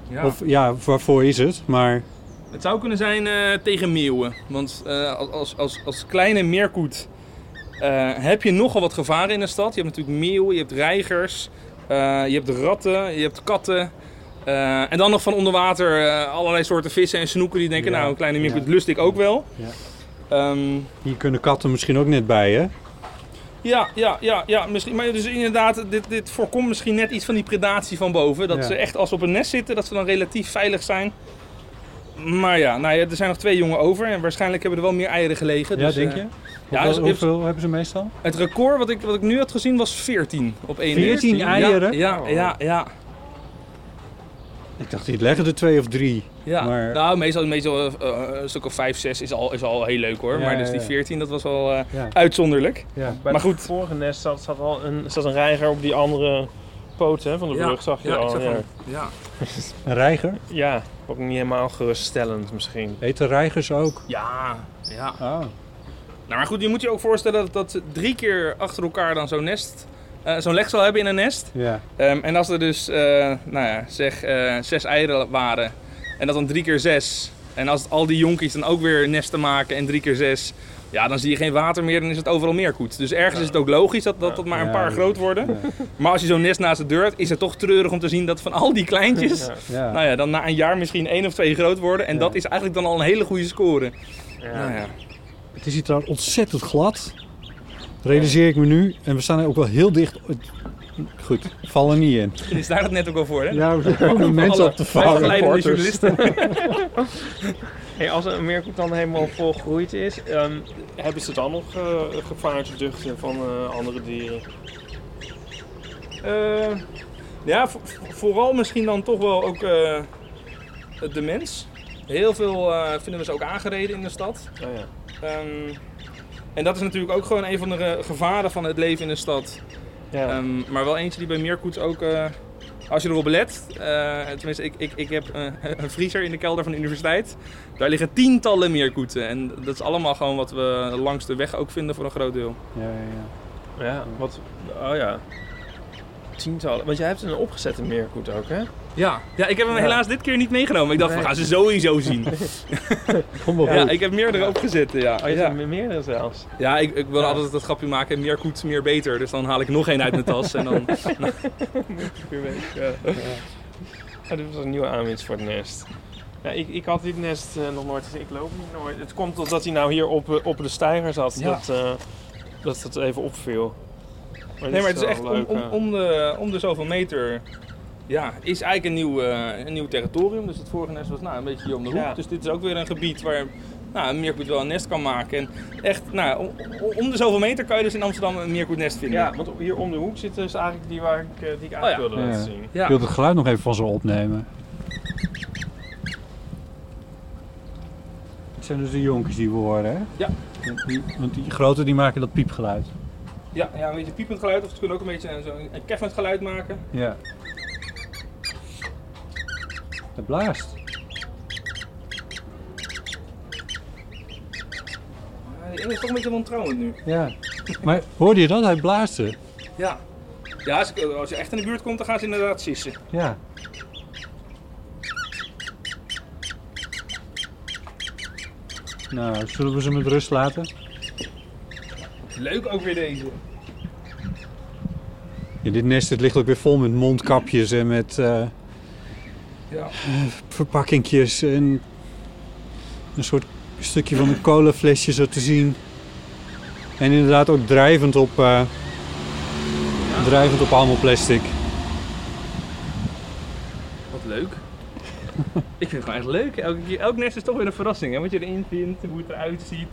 Ja. Of ja, waarvoor is het? Maar Het zou kunnen zijn eh, tegen meeuwen. Want eh, als, als, als kleine meerkoet heb je nogal wat gevaren in de stad. Je hebt natuurlijk meeuwen, je hebt reigers, je hebt ratten, je hebt katten. En dan nog van onder water allerlei soorten vissen en snoeken die denken, Ja. nou een kleine meerkoet Ja. lust ik ook wel. Ja. Ehm, hier kunnen katten misschien ook net bij, hè? ja, ja, ja, ja, misschien. Maar dus inderdaad, dit, dit voorkomt misschien net iets van die predatie van boven. Dat Ja. ze echt als ze op een nest zitten, dat ze dan relatief veilig zijn. Maar ja, nou ja, er zijn nog twee jongen over en waarschijnlijk hebben er wel meer eieren gelegen. Ja, dus, denk eh, je? Ja, Hoeveel, dus- hoeveel hebben ze meestal? Het record wat ik, wat ik nu had gezien was 14 op één 14 uur. eieren? Ja, ja, ja. Ik dacht, die leggen er twee of drie. ja. Maar- Nou, meestal, meestal eh, eh, een stuk of 5, 6 is al, is al heel leuk hoor. Ja, maar dus die. 14, dat was wel eh, Ja. uitzonderlijk. ja. Bij Maar het goed. vorige nest zat, zat al een, zat een reiger op die andere poot hè, van de brug, zag je ja, al. ik zag ja. ja. Een reiger? ja, ook niet helemaal geruststellend misschien. Eten reigers ook? Ja, ja. Oh. Nou, maar goed, je moet je ook voorstellen dat, dat ze drie keer achter elkaar dan zo'n nest, zo'n leg zal hebben in een nest. Ja. Ehm, en als er dus, eh, nou ja, zeg eh, zes eieren waren en dat dan drie keer zes. En als al die jonkies dan ook weer nesten maken en drie keer zes. Ja, dan zie je geen water meer, dan is het overal meerkoet. Dus ergens is het ook logisch dat dat, dat maar een Ja, paar ja. groot worden. Maar als je zo'n nest naast de deur hebt, is het toch treurig om te zien dat van al die kleintjes... Ja. Ja. Nou ja, dan na een jaar misschien één of twee groot worden. En Ja. dat is eigenlijk dan al een hele goede score. Ja. Nou ja. Het is hier trouwens ontzettend glad. Realiseer ik me nu. En we staan er ook wel heel dicht. Goed, val er niet in. Is daar het net ook al voor, hè? Ja, we komen mensen Alle op te vallen. begeleidende reporters. journalisten. Hey, als een meerkoet dan helemaal volgroeid is, ehm, hebben ze dan nog eh gevaar te duchten van eh, andere dieren? Eh, ja, vo- vo- vooral misschien dan toch wel ook eh, de mens. Heel veel eh, vinden we ze ook aangereden in de stad. Oh, ja. Ehm, en dat is natuurlijk ook gewoon een van de gevaren van het leven in de stad. Ja. Ehm, maar wel eentje die bij meerkoets ook, eh, als je erop let, eh, tenminste ik, ik, ik heb eh, een vriezer in de kelder van de universiteit. Daar liggen tientallen meerkoeten. En dat is allemaal gewoon wat we langs de weg ook vinden voor een groot deel. Ja, ja, ja. ja, wat... Oh ja. Tientallen. Want jij hebt een opgezette meerkoet ook, hè? Ja, ja ik heb hem Ja. helaas dit keer niet meegenomen. Ik dacht, Nee. we gaan ze sowieso zien. Kom ja, ik heb meerdere opgezet. Ja, Oh, je ja. hebt er meerdere zelfs. ja ik, ik wil Ja. altijd het grapje maken, meer koets, meer beter. Dus dan haal ik nog één uit mijn tas. En dan, Weer weet ik, ja. Ja, dit was een nieuwe aanwinst voor het nest. Ja, ik, ik had dit nest eh, nog nooit gezien. Ik loop niet nooit. Het komt omdat hij nou hier op, eh, op de steiger zat. Ja. Dat, eh, dat het even opviel. Maar nee, maar het is echt om, leuk, om, om, de, om de zoveel meter. Ja, is eigenlijk een nieuw, eh, een nieuw territorium. Dus het vorige nest was nou, een beetje hier om de hoek. Ja. Dus dit is ook weer een gebied waar nou, een meerkoet wel een nest kan maken. En echt, nou, om, om de zoveel meter kan je dus in Amsterdam een meerkoetnest vinden. Ja, want hier om de hoek zit dus eigenlijk die waar ik, eh, die ik Oh ja. wilde Ja. laten zien. Ja. Ik wil het geluid nog even van ze opnemen. Het zijn dus de jonkies die we horen, hè? Ja. Want die, want die grote die maken dat piepgeluid. Ja, ja, een beetje piepend geluid. Of ze kunnen ook een beetje een- zo'n een keffend geluid maken. Ja. Het blaast. Ja, die ene is toch een beetje wantrouwend nu. Ja. Maar hoorde je dat? Hij blaasde. Ja. Ja, als, ik- als je echt in de buurt komt, dan gaan ze inderdaad sissen. Ja. Nou, zullen we ze met rust laten? Leuk ook weer deze. Ja, dit nest het ligt ook weer vol met mondkapjes en met eh Ja. verpakkingjes en een soort stukje van een colaflesje zo te zien. En inderdaad ook drijvend op, eh, drijvend op allemaal plastic. Wat leuk. ik vind het gewoon echt leuk. Elke keer, elk nest is toch weer een verrassing, hè? Wat je erin vindt, hoe het eruit ziet.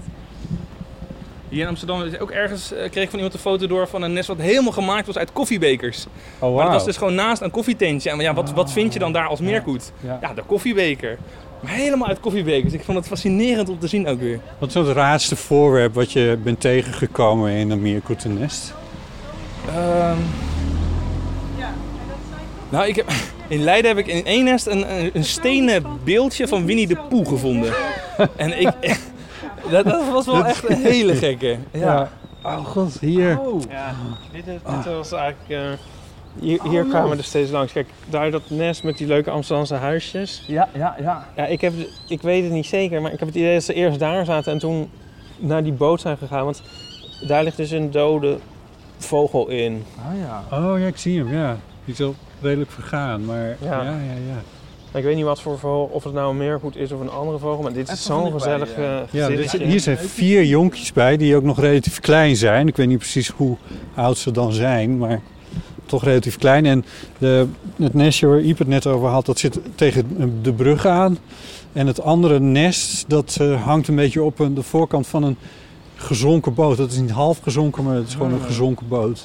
Hier in Amsterdam is ook ergens eh, kreeg ik van iemand een foto door van een nest wat helemaal gemaakt was uit koffiebekers. Oh, Maar dat was dus gewoon naast een koffietentje. En ja, wat, wat vind je dan daar als meerkoet? Ja. Ja, de koffiebeker. Maar helemaal uit koffiebekers. Ik vond het fascinerend om te zien ook weer. Wat is het raarste voorwerp wat je bent tegengekomen in een meerkoetennest? Ehm nou, ik heb, in Leiden heb ik in één nest een, een, een stenen beeldje van Winnie de Pooh gevonden. en ik... Dat, dat was wel echt een hele gekke. Ja. Oh god, hier. Ja, dit, dit was eigenlijk... eh, hier hier kwamen we er steeds langs. Kijk, daar dat nest met die leuke Amsterdamse huisjes. Ja, ja, ja. Ja, ik, heb, ik weet het niet zeker, maar ik heb het idee dat ze eerst daar zaten en toen naar die boot zijn gegaan. Want daar ligt dus een dode vogel in. Ah ja. Oh ja, ik zie hem, ja. Die is al redelijk vergaan, maar ja, Ja. ja, ja. Ik weet niet wat voor vogel, of het nou een meerkoet is of een andere vogel, maar dit is zo'n gezellig ja. eh, Ja, dit- hier zijn vier jonkjes bij die ook nog relatief klein zijn. Ik weet niet precies hoe oud ze dan zijn, maar toch relatief klein. En de, het nestje waar Iep het net over had, dat zit tegen de brug aan. En het andere nest, dat eh, hangt een beetje op een, de voorkant van een gezonken boot. Dat is niet half gezonken, maar het is gewoon een gezonken boot.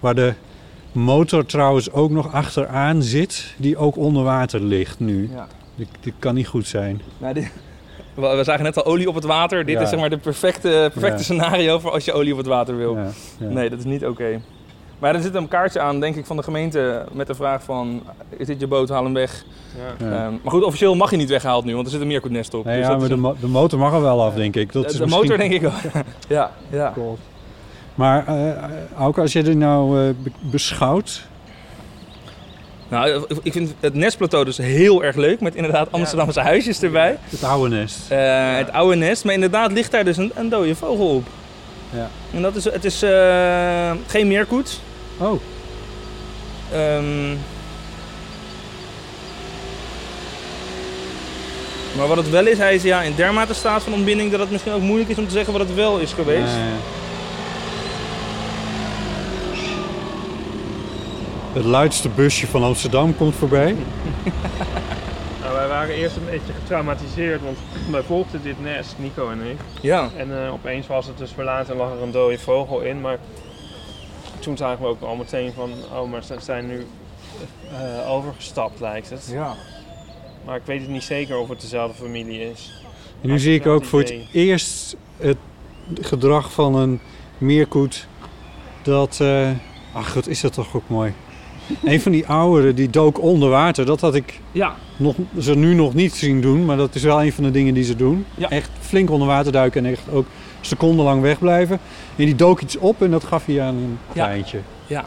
Waar de motor trouwens ook nog achteraan zit, die ook onder water ligt nu. Ja. Dit, dit kan niet goed zijn. Nou, dit- we, zagen net al olie op het water. Dit Ja. is zeg maar de perfecte, perfecte Ja. scenario voor als je olie op het water wil. Ja, ja. Nee, dat is niet oké. Maar er zit een kaartje aan, denk ik, van de gemeente met de vraag van... Is dit je boot, haal hem weg. Ja. Ja. Ehm, maar goed, officieel mag hij niet weggehaald nu, want er zit een meerkoetnest op. Nee, Dus ja, maar is de, mo- de motor mag er wel af, denk ik. Dat de, is de misschien- motor denk ik wel. ja, ja. Maar eh Auke, als je dit nou eh, be- beschouwt... Nou, ik vind het nestplateau dus heel erg leuk, met inderdaad Amsterdamse huisjes erbij. Het oude nest. Eh, Het oude nest, maar inderdaad ligt daar dus een, een dode vogel op. Ja. En dat is, het is eh, geen meerkoet. Oh, Ehm, maar wat het wel is, hij is ja, in dermate staat van ontbinding dat het misschien ook moeilijk is om te zeggen wat het wel is geweest. eh, het luidste busje van Amsterdam komt voorbij. Nou, wij waren eerst een beetje getraumatiseerd, want wij volgden dit nest, Nico en ik. Ja. En eh, opeens was het dus verlaten en lag er een dode vogel in. Maar toen zagen we ook al meteen van, oh, maar ze zijn nu eh, overgestapt lijkt het. ja. Maar ik weet het niet zeker of het dezelfde familie is. En nu Had zie ik ook voor het eerst het gedrag van een meerkoet dat... eh, ach, wat is dat toch ook mooi. Een van die ouderen die dook onder water. Dat had ik Ja. nog, ze nu nog niet zien doen, maar dat is wel een van de dingen die ze doen. Ja. Echt flink onder water duiken en echt ook secondenlang wegblijven. En die dook iets op en dat gaf hij aan een Ja. kleintje. Ja.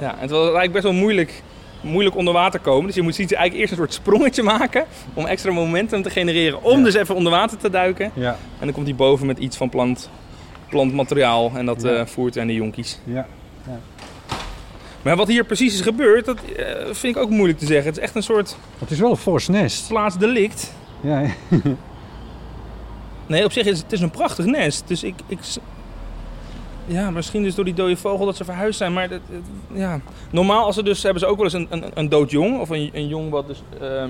ja. En het was eigenlijk best wel moeilijk, moeilijk onder water komen. Dus je moet ziet eigenlijk eerst een soort sprongetje maken om extra momentum te genereren om Ja. dus even onder water te duiken. Ja, En dan komt hij boven met iets van plant, plantmateriaal en dat Ja. eh, voert hij aan de jonkies. ja. Maar wat hier precies is gebeurd, dat eh, vind ik ook moeilijk te zeggen. Het is echt een soort Het is wel een fors nest. plaatsdelict. Ja, ja. Nee, op zich is het is een prachtig nest. Dus ik, ik... Ja, misschien dus door die dode vogel dat ze verhuisd zijn. Maar dat, ja. normaal als ze dus, hebben ze ook wel eens een, een, een dood jong. Of een, een jong wat dus... eh,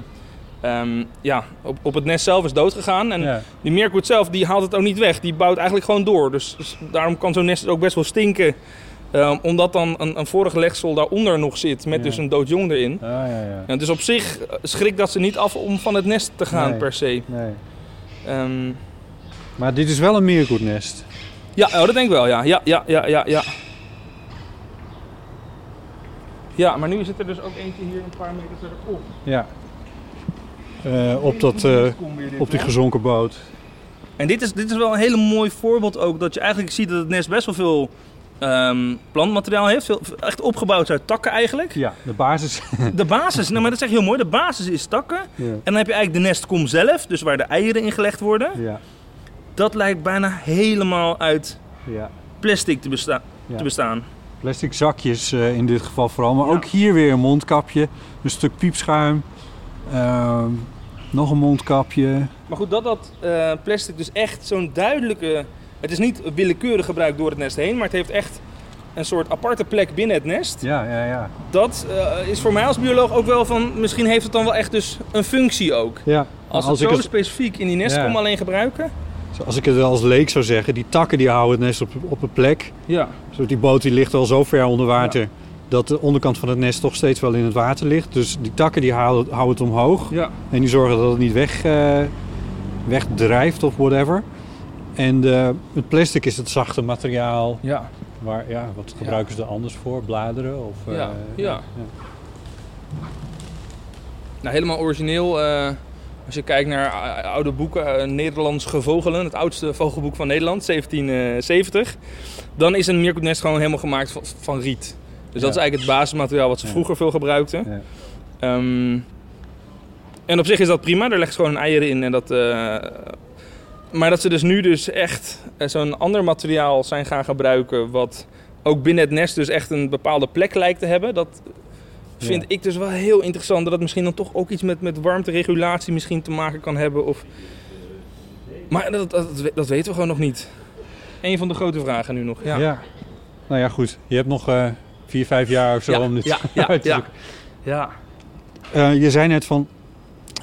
ehm, ja, op, op het nest zelf is doodgegaan. En ja. die meerkoet zelf, die haalt het ook niet weg. Die bouwt eigenlijk gewoon door. Dus, dus daarom kan zo'n nest ook best wel stinken. Ehm, omdat dan een, een vorig legsel daaronder nog zit. Met Ja. dus een dood jong erin. Ah, ja, ja. Ja, dus op zich eh, schrikt dat ze niet af om van het nest te gaan Nee. per se. Nee. Ehm, Maar dit is wel een meerkoetnest. Ja, oh, dat denk ik wel, ja. Ja, ja, ja, ja, ja. Ja, maar nu zit er dus ook eentje hier een paar meter verderop. Ja. Eh, op, dat, eh, op die gezonken boot. En dit is, dit is wel een hele mooi voorbeeld ook, dat je eigenlijk ziet dat het nest best wel veel ehm, plantmateriaal heeft. Veel, echt opgebouwd uit takken eigenlijk. Ja, de basis. De basis, nou maar dat zeg je heel mooi, de basis is takken. ja. En dan heb je eigenlijk de nestkom zelf, dus waar de eieren in gelegd worden. Ja. Dat lijkt bijna helemaal uit ja. plastic te, besta- te bestaan. Plastic zakjes eh, in dit geval vooral. Maar ook hier weer een mondkapje. Een stuk piepschuim. Ehm, nog een mondkapje. Maar goed, dat dat eh, plastic dus echt zo'n duidelijke... Het is niet willekeurig gebruikt door het nest heen, maar het heeft echt een soort aparte plek binnen het nest. Ja, ja, ja. Dat eh, is voor mij als bioloog ook wel van... Misschien heeft het dan wel echt dus een functie ook. ja. Als, als het zo het specifiek in die nestkom Ja. alleen gebruiken... als ik het als leek zou zeggen, die takken die houden het nest op, op een plek. Ja, Zo, die boot die ligt al zo ver onder water dat de onderkant van het nest toch steeds wel in het water ligt. Dus die takken die houden, houden het omhoog. ja, En die zorgen dat het niet weg, eh, wegdrijft of whatever. En de, het plastic is het zachte materiaal. ja. Waar, ja, wat gebruiken ze er anders voor? Bladeren? Of, Ja, eh, ja. Nou, helemaal origineel. eh, als je kijkt naar eh, oude boeken, eh, Nederlands Gevogelen, het oudste vogelboek van Nederland, 1770. Dan is een meerkoetnest gewoon helemaal gemaakt van, van riet. Dus dat is eigenlijk het basismateriaal wat ze vroeger veel gebruikten. Ja. Ehm, en op zich is dat prima, daar legt ze gewoon een eieren in. En dat, eh, maar dat ze dus nu dus echt eh, zo'n ander materiaal zijn gaan gebruiken... wat ook binnen het nest dus echt een bepaalde plek lijkt te hebben... dat vind Ja. ik dus wel heel interessant. Dat het misschien dan toch ook iets met, met warmteregulatie misschien te maken kan hebben. Of... Maar dat, dat, dat weten we gewoon nog niet. Eén van de grote vragen nu nog. Ja, Ja. Nou ja, goed. Je hebt nog eh, vier, vijf jaar of zo Ja, om dit ja, ja, uit te ja. zoeken. ja. Eh, je zei net van,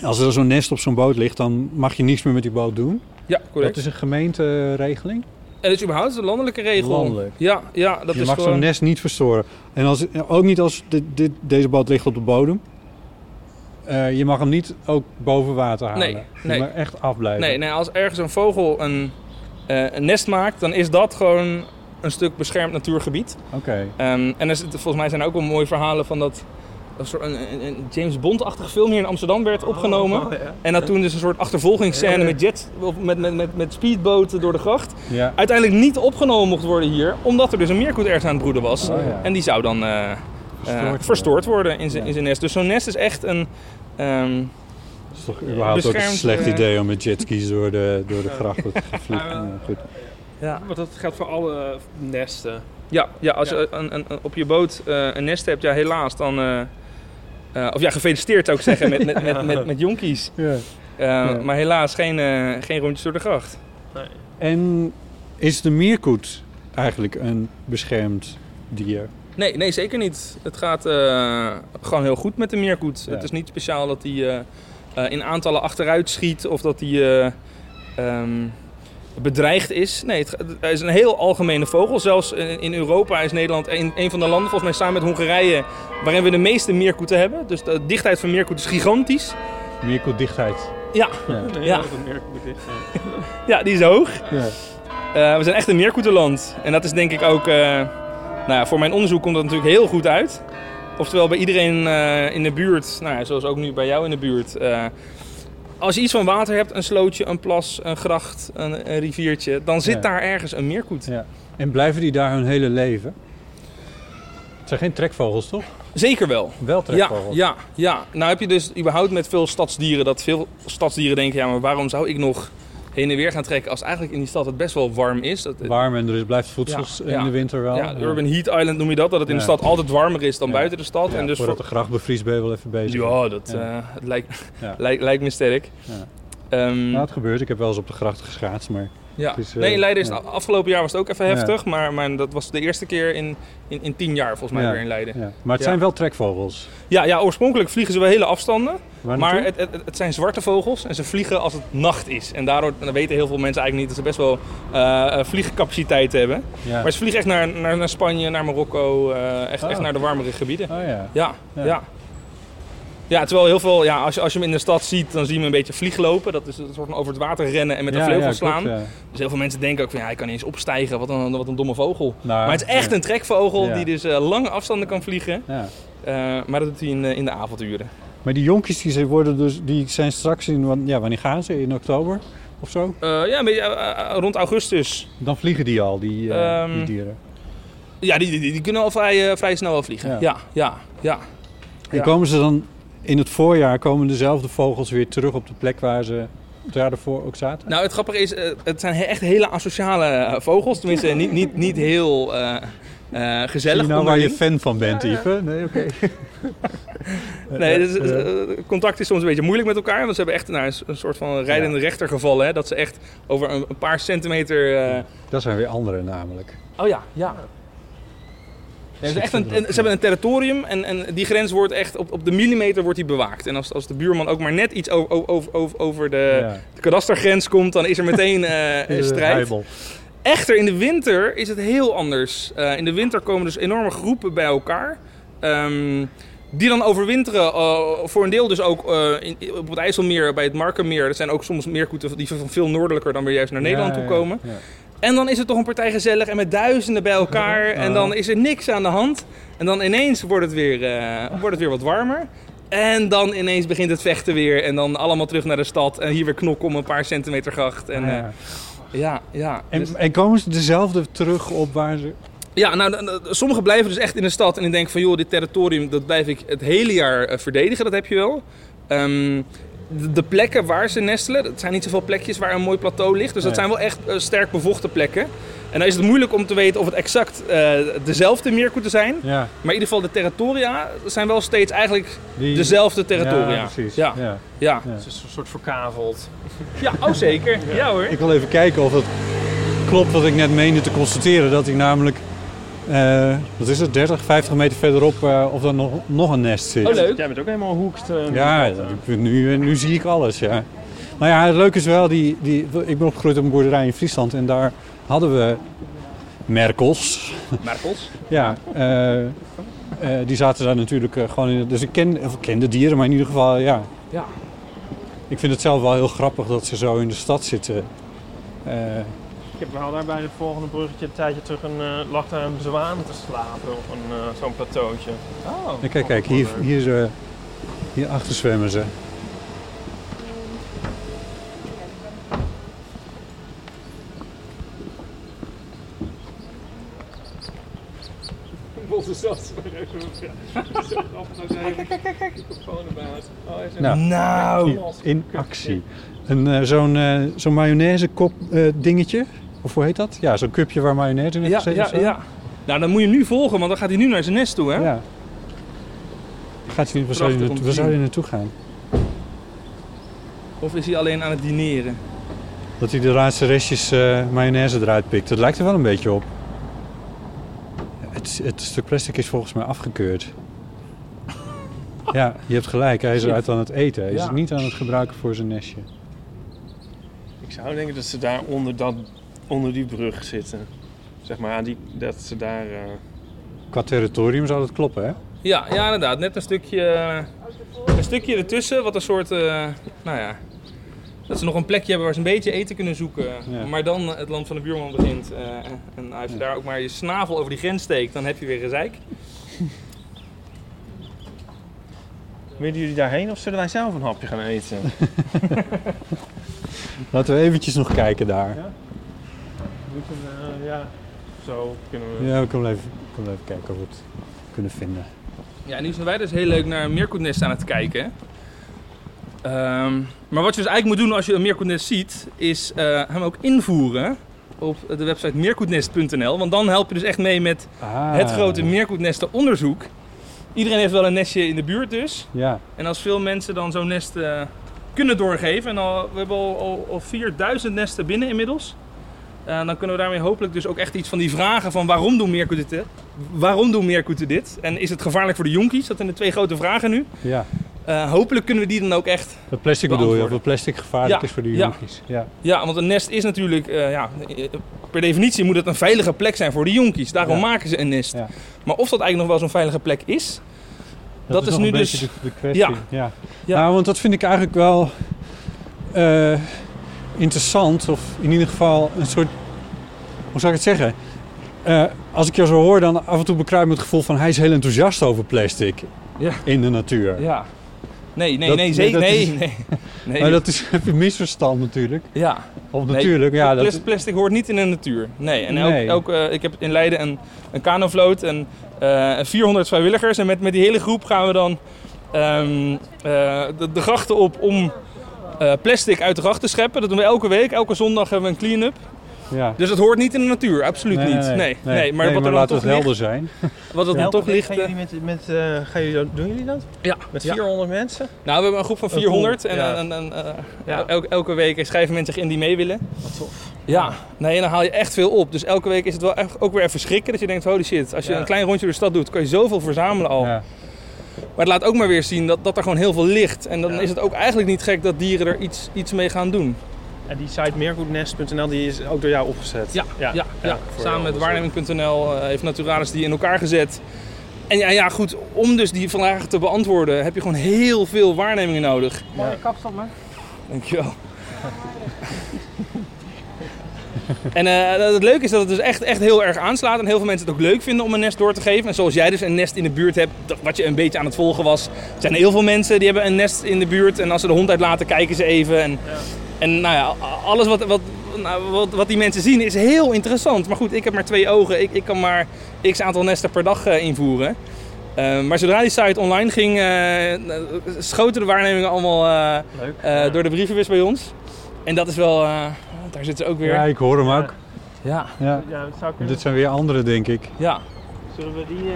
als er zo'n nest op zo'n boot ligt, dan mag je niets meer met die boot doen. ja correct. Dat is een gemeenteregeling. En dat is überhaupt een landelijke regel. Landelijk. Ja, ja dat je is mag gewoon... zo'n nest niet verstoren. En als, ook niet als dit, dit- deze boot ligt op de bodem. Eh, je mag hem niet ook boven water halen. Nee, Je nee. mag echt afblijven. Nee, nee, als ergens een vogel een, eh, een nest maakt, dan is dat gewoon een stuk beschermd natuurgebied. Oké. Ehm, en er zit- volgens mij zijn er ook wel mooie verhalen van dat een, soort, een, een- een James Bond-achtig film hier in Amsterdam werd opgenomen. En dat toen dus een soort achtervolgingsscène met jet, of met, met, met, met speedboten door de gracht. Ja. Uiteindelijk niet opgenomen mocht worden hier, omdat er dus een meerkoet ergens aan het broeden was. Oh, ja. En die zou dan eh, eh, Verstoord verstoord, worden in zijn Ja. in zijn nest. Dus zo'n nest is echt een... ehm, Het is toch überhaupt ook een slecht eh, idee om met jetskis door de, door de grachten te vliegen. Ja. Ja, goed. ja. Want dat geldt voor alle nesten. Ja, ja als Ja. je een, een, een- op je boot eh, een nest hebt, ja, helaas dan. eh, eh, of ja, gefeliciteerd zou ik zeggen met, met, met, met, met jonkies. Ja. Eh, Ja. Maar helaas geen, eh, geen rondjes door de gracht. En is de meerkoet eigenlijk een beschermd dier? Nee, nee, zeker niet. Het gaat eh, gewoon heel goed met de meerkoet. Ja. Het is niet speciaal dat hij eh, eh, in aantallen achteruit schiet of dat hij eh, ehm, bedreigd is. Nee, het, is een heel algemene vogel. Zelfs in, in Europa is Nederland een, een van de landen, volgens mij samen met Hongarije, waarin we de meeste meerkoeten hebben. Dus de dichtheid van meerkoet is gigantisch. Meerkoetdichtheid. Ja, Ja. Ja. meerkoet is. ja die is hoog. Ja. Eh, we zijn echt een meerkoetenland. En dat is denk ik ook... eh, nou ja, voor mijn onderzoek komt dat natuurlijk heel goed uit. Oftewel bij iedereen eh, in de buurt, nou ja, zoals ook nu bij jou in de buurt. Als je iets van water hebt, een slootje, een plas, een gracht, een, een riviertje... dan zit Ja. daar ergens een meerkoet. Ja. En blijven die daar hun hele leven? Het zijn geen trekvogels, toch? Zeker wel. Wel Ja, trekvogels. ja, ja. Nou heb je dus überhaupt met veel stadsdieren... dat veel stadsdieren denken... ja, maar waarom zou ik nog heen en weer gaan trekken... als eigenlijk in die stad het best wel warm is? Dat, Warm en er is, blijft voedsel Ja, in ja. de winter wel. Ja, Urban Heat Island noem je dat. Dat het in de stad altijd warmer is dan buiten de stad. En dus voordat voor- de gracht bevriest ben je wel even bezig. Ja, dat het lijkt, lijkt, lijkt me sterk. Ja. Nou, het gebeurt. Ik heb wel eens op de gracht geschaatst, maar... ja. is, eh, nee, in Leiden is het afgelopen jaar was het ook even heftig. Maar, maar dat was de eerste keer in, in, in tien jaar volgens mij weer in Leiden. Ja. Maar het zijn wel trekvogels. Ja, ja, oorspronkelijk vliegen ze wel hele afstanden. Maar het, het, het zijn zwarte vogels en ze vliegen als het nacht is. En daardoor dan weten heel veel mensen eigenlijk niet dat ze best wel eh, vliegcapaciteit hebben. ja. Maar ze vliegen echt naar, naar, naar Spanje, naar Marokko, eh, echt, Oh. echt naar de warmere gebieden. Oh ja. Ja, Ja. ja. Ja. terwijl heel veel, ja, als, je, als je hem in de stad ziet, dan zie je hem een beetje vlieglopen. Dat is een soort van over het water rennen en met de Ja, klopt, slaan. ja. Dus heel veel mensen denken ook van ja, hij kan niet eens opstijgen. Wat een, wat een domme vogel. Nou, maar het is echt een trekvogel die dus eh, lange afstanden kan vliegen. Ja. Eh, maar dat doet hij in, eh, in de avonduren. Maar die jonkies die ze worden dus, die zijn straks in, ja, wanneer gaan ze? In oktober of zo? Eh, ja, een beetje rond augustus. Dan vliegen die al, die, eh, Ehm, die dieren. Ja, die, die, die kunnen al vrij, vrij snel wel vliegen. Ja. Ja, ja. En komen ze dan in het voorjaar, komen dezelfde vogels weer terug op de plek waar ze het jaar ervoor ook zaten? Nou, het grappige is, eh, het zijn echt hele asociale eh, vogels. Tenminste, niet, niet, niet heel eh, eh, Zie gezellig. je nou waar je fan van bent, Yves? Nee, oké. Nee, dus, eh, contact is soms een beetje moeilijk met elkaar. Want ze hebben echt nou, een, een soort van rijdende rechter gevallen. Hè, dat ze echt over een, een paar centimeter... eh, Dat zijn weer andere namelijk. Oh ja, ja. Nee, het is echt een, een- ze hebben een territorium en, en die grens wordt echt op, op de millimeter wordt die bewaakt. En als, als de buurman ook maar net iets over, over, over, over de, Ja. de kadastergrens komt, dan is er meteen eh, Is strijd. heibel. Echter, in de winter is het heel anders. Eh, in de winter komen dus enorme groepen bij elkaar. ehm, die dan overwinteren, eh, voor een deel dus ook in, op het IJsselmeer, bij het Markenmeer. Er zijn ook soms meerkoeten die van veel noordelijker dan weer juist naar Nederland Ja, toe ja, komen. ja. En dan is het toch een partij gezellig en met duizenden bij elkaar. En dan is er niks aan de hand. En dan ineens wordt het weer, eh, wordt het weer wat warmer. En dan ineens begint het vechten weer. En dan allemaal terug naar de stad. En hier weer knokken om een paar centimeter gracht. En, Ja. eh, ja, ja. En, Dus- en komen ze dezelfde terug op waar ze... ja, nou, sommigen blijven dus echt in de stad. En die denken van, joh, dit territorium, dat blijf ik het hele jaar eh, verdedigen. Dat heb je wel. Ehm, de, plekken waar ze nestelen, het zijn niet zoveel plekjes waar een mooi plateau ligt. Dus dat Nee. zijn wel echt eh, sterk bevochten plekken. En dan is het moeilijk om te weten of het exact eh, dezelfde meerkoeten zijn. Ja, Maar in ieder geval de territoria zijn wel steeds eigenlijk die... dezelfde territoria. Ja, precies. Ja, Ja. ja. Ja. Het is een soort verkaveld. Ja, oh zeker. Ja hoor. Ik wil even kijken of het klopt wat ik net meende te constateren. Dat hij namelijk, eh, wat is het, 30, 50 meter verderop, eh, of er nog, nog een nest zit. Oh leuk. Jij bent ook helemaal hoekt. eh, Ja, ik vind nu, nu zie ik alles, ja. Maar ja, het leuke is wel, die, die, ik ben opgegroeid op een boerderij in Friesland en daar hadden we merkels. Merkels. Ja, eh, eh, die zaten daar natuurlijk gewoon in. Dus ik ken, of ik ken de dieren, maar in ieder geval, ja. Ja. Ik vind het zelf wel heel grappig dat ze zo in de stad zitten. Ik heb wel daar bij het volgende bruggetje een tijdje terug een, eh, lag daar een zwaan te slapen op een, eh, zo'n plateautje. Oh. ja, kijk, kijk, hier, hier, eh, hier achter zwemmen ze. Nou, Nou. in actie. Een, eh, zo'n eh, zo'n mayonaise kop eh, dingetje. Of hoe heet dat? Ja, zo'n cupje waar mayonaise in heeft Ja, ja, ja. Nou, dan moet je nu volgen, want dan gaat hij nu naar zijn nest toe, hè? Ja. Gaat hij, waar, zou te waar zou naartoe gaan? Of is hij alleen aan het dineren? Dat hij de laatste restjes eh, mayonaise eruit pikt. Dat lijkt er wel een beetje op. Het, het stuk plastic is volgens mij afgekeurd. Ja, je hebt gelijk. Hij is eruit aan het eten. Hij is Ja. het niet aan het gebruiken voor zijn nestje. Ik zou denken dat ze daar onder, dat, onder die brug zitten. Zeg maar, aan die, dat ze daar... eh, Qua territorium zou dat kloppen, hè? Ja, ja, inderdaad. Net een stukje, een stukje ertussen, wat een soort, eh, nou ja, dat ze nog een plekje hebben waar ze een beetje eten kunnen zoeken. Ja. Maar dan het land van de buurman begint. eh, en als je daar ook maar je snavel over die grens steekt, dan heb je weer gezeik. Willen jullie daarheen of zullen wij zelf een hapje gaan eten? Laten we eventjes nog kijken daar. Moeten we, eh, ja, zo kunnen we... Ja, we kunnen even, kunnen even kijken of we het kunnen vinden. Ja, nu zijn wij dus heel leuk naar een meerkoetnest aan het kijken. Ehm, maar wat je dus eigenlijk moet doen als je een meerkoetnest ziet, is eh, hem ook invoeren op de website meerkoetnest.nl. Want dan help je dus echt mee met Ah, het grote meerkoetnestenonderzoek. Iedereen heeft wel een nestje in de buurt dus. Ja, En als veel mensen dan zo'n nest eh, kunnen doorgeven, en al, we hebben al, al, al 4000 nesten binnen inmiddels. Eh, dan kunnen we daarmee hopelijk dus ook echt iets van die vragen van waarom doen meerkoeten dit? Waarom doen meerkoeten dit? En is het gevaarlijk voor de jonkies? Dat zijn de twee grote vragen nu. ja. Eh, hopelijk kunnen we die dan ook echt... Dat plastic bedoel je, of dat plastic gevaarlijk Ja, is voor ja. jonkies. Ja. Ja, want een nest is natuurlijk... eh, ja, per definitie moet het een veilige plek zijn voor de jonkies. Daarom Ja. maken ze een nest. Ja. Maar of dat eigenlijk nog wel zo'n veilige plek is... Dat is nog nu een dus- de, de kwestie. Ja. Ja. Ja. Nou, want dat vind ik eigenlijk wel interessant. Of in ieder geval een soort... Hoe zou ik het zeggen? Eh, als ik jou zo hoor, dan af en toe bekruip me het gevoel van... hij is heel enthousiast over plastic Ja. in de natuur. Ja. Nee, nee, Dat- nee, nee, zeker. Nee, nee. nee. Maar dat is een misverstand natuurlijk. Ja. Of Nee, natuurlijk, ja. plas- Dat, Plastic hoort niet in de natuur. Nee. En. Elk, elk, eh, ik heb in Leiden een, een kanovloot en eh 400 vrijwilligers. En met, met die hele groep gaan we dan ehm, eh, de, de grachten op om plastic uit de gracht te scheppen. Dat doen we elke week. Elke zondag hebben we een clean-up. Ja. Dus het hoort niet in de natuur, absoluut niet. Nee, nee, maar wat er dan toch het helder ligt, zijn. wat er dan toch ligt... Gaan eh, jullie met, met, eh, gaan jullie, dat- doen jullie dat? ja, Met ja. 400 mensen? Nou, we hebben een groep van Oh, 400 cool. en, Ja. en, en, eh, Ja. elke, elke week schrijven mensen zich in die mee willen. Wat tof. Ja, nee, en dan haal je echt veel op. Dus elke week is het wel echt ook weer even schrikken dat je denkt, holy shit, als je Ja. een klein rondje door de stad doet, kan je zoveel verzamelen al. Maar het laat ook maar weer zien dat, dat er gewoon heel veel ligt. En dan Ja. is het ook eigenlijk niet gek dat dieren er iets, iets mee gaan doen. En die site meergoednest.nl die is ook door jou opgezet? Ja, ja, ja, samen met waarneming.nl eh, heeft Naturalis die in elkaar gezet. En ja, ja, goed, om dus die vragen te beantwoorden heb je gewoon heel veel waarnemingen nodig. Mooie kapsel, man. Dankjewel. en eh, het leuke is dat het dus echt, echt heel erg aanslaat. En heel veel mensen het ook leuk vinden om een nest door te geven. En zoals jij dus een nest in de buurt hebt, wat je een beetje aan het volgen was. Er zijn heel veel mensen die hebben een nest in de buurt. En als ze de hond uitlaten, kijken ze even. En, en nou ja, alles wat, wat, nou, wat, wat die mensen zien is heel interessant. Maar goed, ik heb maar twee ogen. Ik, ik kan maar x aantal nesten per dag eh, invoeren. Eh, maar zodra die site online ging, eh, schoten de waarnemingen allemaal Leuk. door de brievenbus bij ons. En dat is wel, daar zitten ze ook weer. Ja, ik hoor hem ook. Ja, Ja. Ja, dat zou kunnen. Dit zijn weer andere, denk ik. ja. Zullen we die uh,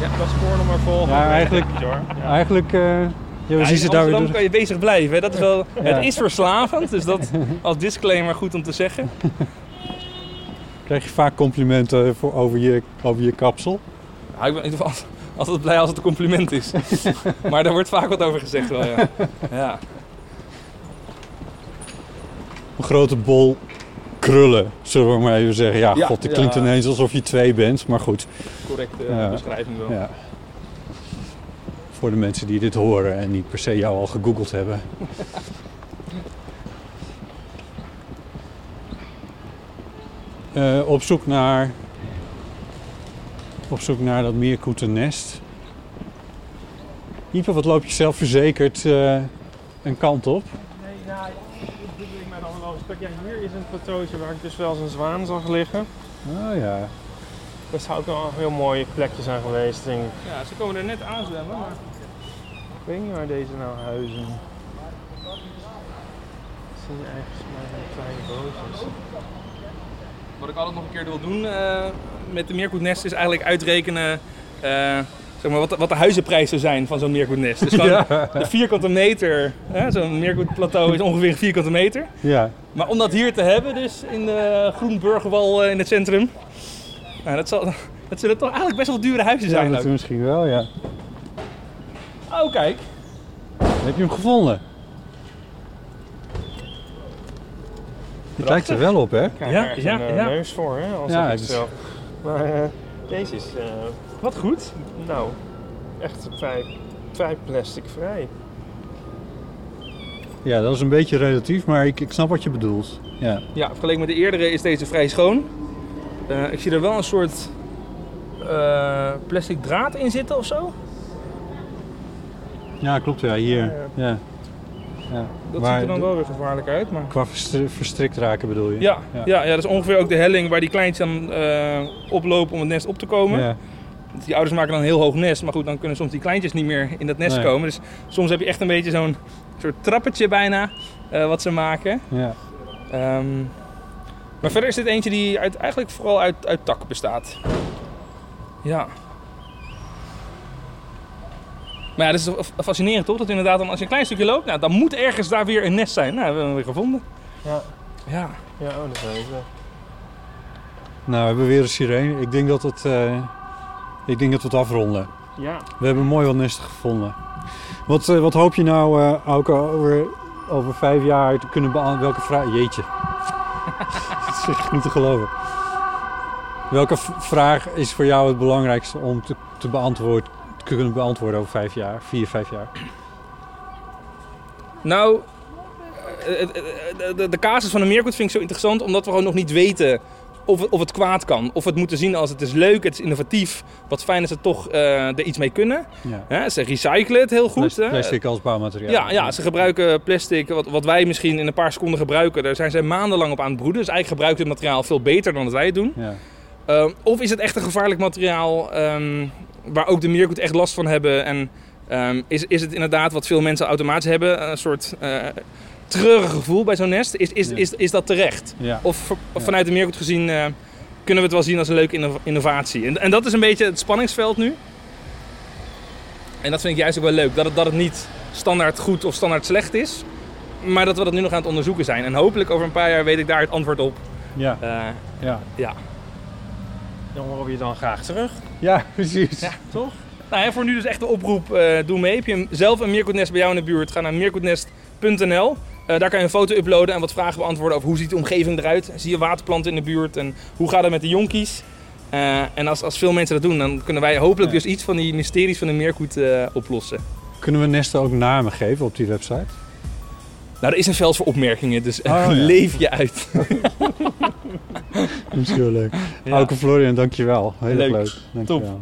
ja. nog maar volgen? Ja, eigenlijk-. Ja. Eigenlijk, eh ja, we Ja, zien in ze daar weer Amsterdam door. kan je bezig blijven. hè. Dat is wel, Ja. Het is verslavend, dus dat als disclaimer goed om te zeggen. Krijg je vaak complimenten voor, over, je, over je kapsel. Nou, ik ben in ieder geval altijd blij als het een compliment is. maar daar wordt vaak wat over gezegd wel, ja. ja. Een grote bol krullen, zullen we maar even zeggen. Ja, Ja, god, het ja. klinkt ineens alsof je twee bent, maar goed. Correcte Ja. beschrijving wel. Ja. Voor de mensen die dit horen en niet per se jou al gegoogeld hebben. Eh, op zoek naar... Op zoek naar dat meerkoetennest. Ipe, wat loop je zelfverzekerd eh een kant op? Nee, ik Ja, hier is een plateautje waar ik dus wel eens een zwaan zag liggen. Oh ja. Dat zou ook wel een heel mooi plekje zijn geweest, denk ik. Ja, ze komen er net aanzwemmen, maar... Ik weet niet waar deze nou huizen. Het zijn ergens maar kleine bootjes. Wat ik altijd nog een keer wil doen eh, met de meerkoetnest is eigenlijk uitrekenen eh, zeg maar, wat, de, wat de huizenprijs zou zijn van zo'n meerkoetnest. Dus de vierkante meter, hè, zo'n meerkoetplateau is ongeveer een vierkante meter. Ja, Maar om dat hier te hebben, dus in de Groenburgerwal eh, in het centrum, nou, dat, zal, dat zullen toch eigenlijk best wel dure huizen ja zijn dat ook. misschien wel, ja. Oh, kijk. Heb je hem gevonden? Het lijkt er wel op, hè? Kijk, Ja, is ja, een eh, ja. neus voor, hè? Als Ja, ik het is- zelf. Maar deze is, eh, Wat goed. nou, echt vrij, vrij plastic vrij. Ja, dat is een beetje relatief, maar ik, ik snap wat je bedoelt. Ja. Ja, vergeleken met de eerdere is deze vrij schoon. Eh, ik zie er wel een soort eh, plastic draad in zitten of zo. ja, klopt, ja, hier. Ja. Ja. Dat Maar ziet er dan wel weer gevaarlijk uit. Maar... Qua verstri- verstrikt raken bedoel je? Ja, Ja. ja. Ja, dat is ongeveer ook de helling waar die kleintjes dan eh, oplopen om het nest op te komen. Die ouders maken dan een heel hoog nest, maar goed, dan kunnen soms die kleintjes niet meer in dat nest Nee. komen. Dus soms heb je echt een beetje zo'n soort trappetje bijna eh, wat ze maken. ja. Ehm, maar verder is dit eentje die uit, eigenlijk vooral uit, uit tak bestaat. Ja. Maar ja, dat is fascinerend toch? Dat inderdaad dan als je een klein stukje loopt, nou, dan moet ergens daar weer een nest zijn. Nou, hebben we hem weer gevonden. Ja. Ja. Ja, oh, dat weet ik. Nou, we hebben weer een sirene. Ik denk dat het... eh, ik denk dat we het afronden. Ja. We hebben mooi wat nesten gevonden. Wat, eh, wat hoop je nou, eh Auke, over, over vijf jaar te kunnen beantwoorden? Welke vraag... Jeetje. Dat is echt niet te geloven. Welke vraag is voor jou het belangrijkste om te, te, beantwoorden, te kunnen beantwoorden over vijf jaar? Vier, vijf jaar? Nou, eh, eh, de, de, de casus van de meerkoet vind ik zo interessant omdat we gewoon nog niet weten of het, of het kwaad kan. Of het moeten zien als het is leuk, het is innovatief. Wat fijn is ze toch eh, er iets mee kunnen. Ja. Hè, ze recyclen het heel goed. Plas- hè. Plastic als bouwmateriaal. Ja, ja, ze gebruiken plastic, wat, wat wij misschien in een paar seconden gebruiken. Daar zijn zij maandenlang op aan het broeden. Dus eigenlijk gebruikt het materiaal veel beter dan dat wij het doen. Ja. Ehm, of is het echt een gevaarlijk materiaal ehm, waar ook de meerkoet echt last van hebben? En ehm, is, is het inderdaad wat veel mensen automatisch hebben, een soort eh, treurige gevoel bij zo'n nest. Is, is, Ja. is, is dat terecht? Ja. Of, vanuit de meerkoet gezien eh, kunnen we het wel zien als een leuke inno- innovatie. En, en dat is een beetje het spanningsveld nu. En dat vind ik juist ook wel leuk. Dat het, dat het niet standaard goed of standaard slecht is. Maar dat we dat nu nog aan het onderzoeken zijn. En hopelijk over een paar jaar weet ik daar het antwoord op. Ja, Eh, ja. ja. Dan horen we je dan graag terug. ja, precies. Ja, toch? Nou, hè, voor nu dus echt de oproep, eh, doe mee. Heb je zelf een meerkoetnest bij jou in de buurt, ga naar meerkoetnest.nl. Eh, daar kan je een foto uploaden en wat vragen beantwoorden over hoe ziet de omgeving eruit. Zie je waterplanten in de buurt en hoe gaat het met de jonkies? Eh, en als, als veel mensen dat doen, dan kunnen wij hopelijk Ja. dus iets van die mysteries van de meerkoet eh, oplossen. Kunnen we nesten ook namen geven op die website? Nou, er is een veld voor opmerkingen, dus Oh, ja. leef je uit. Is heel leuk. Ja. Auke Florian, dankjewel. Heel Leuk. leuk. Dankjewel.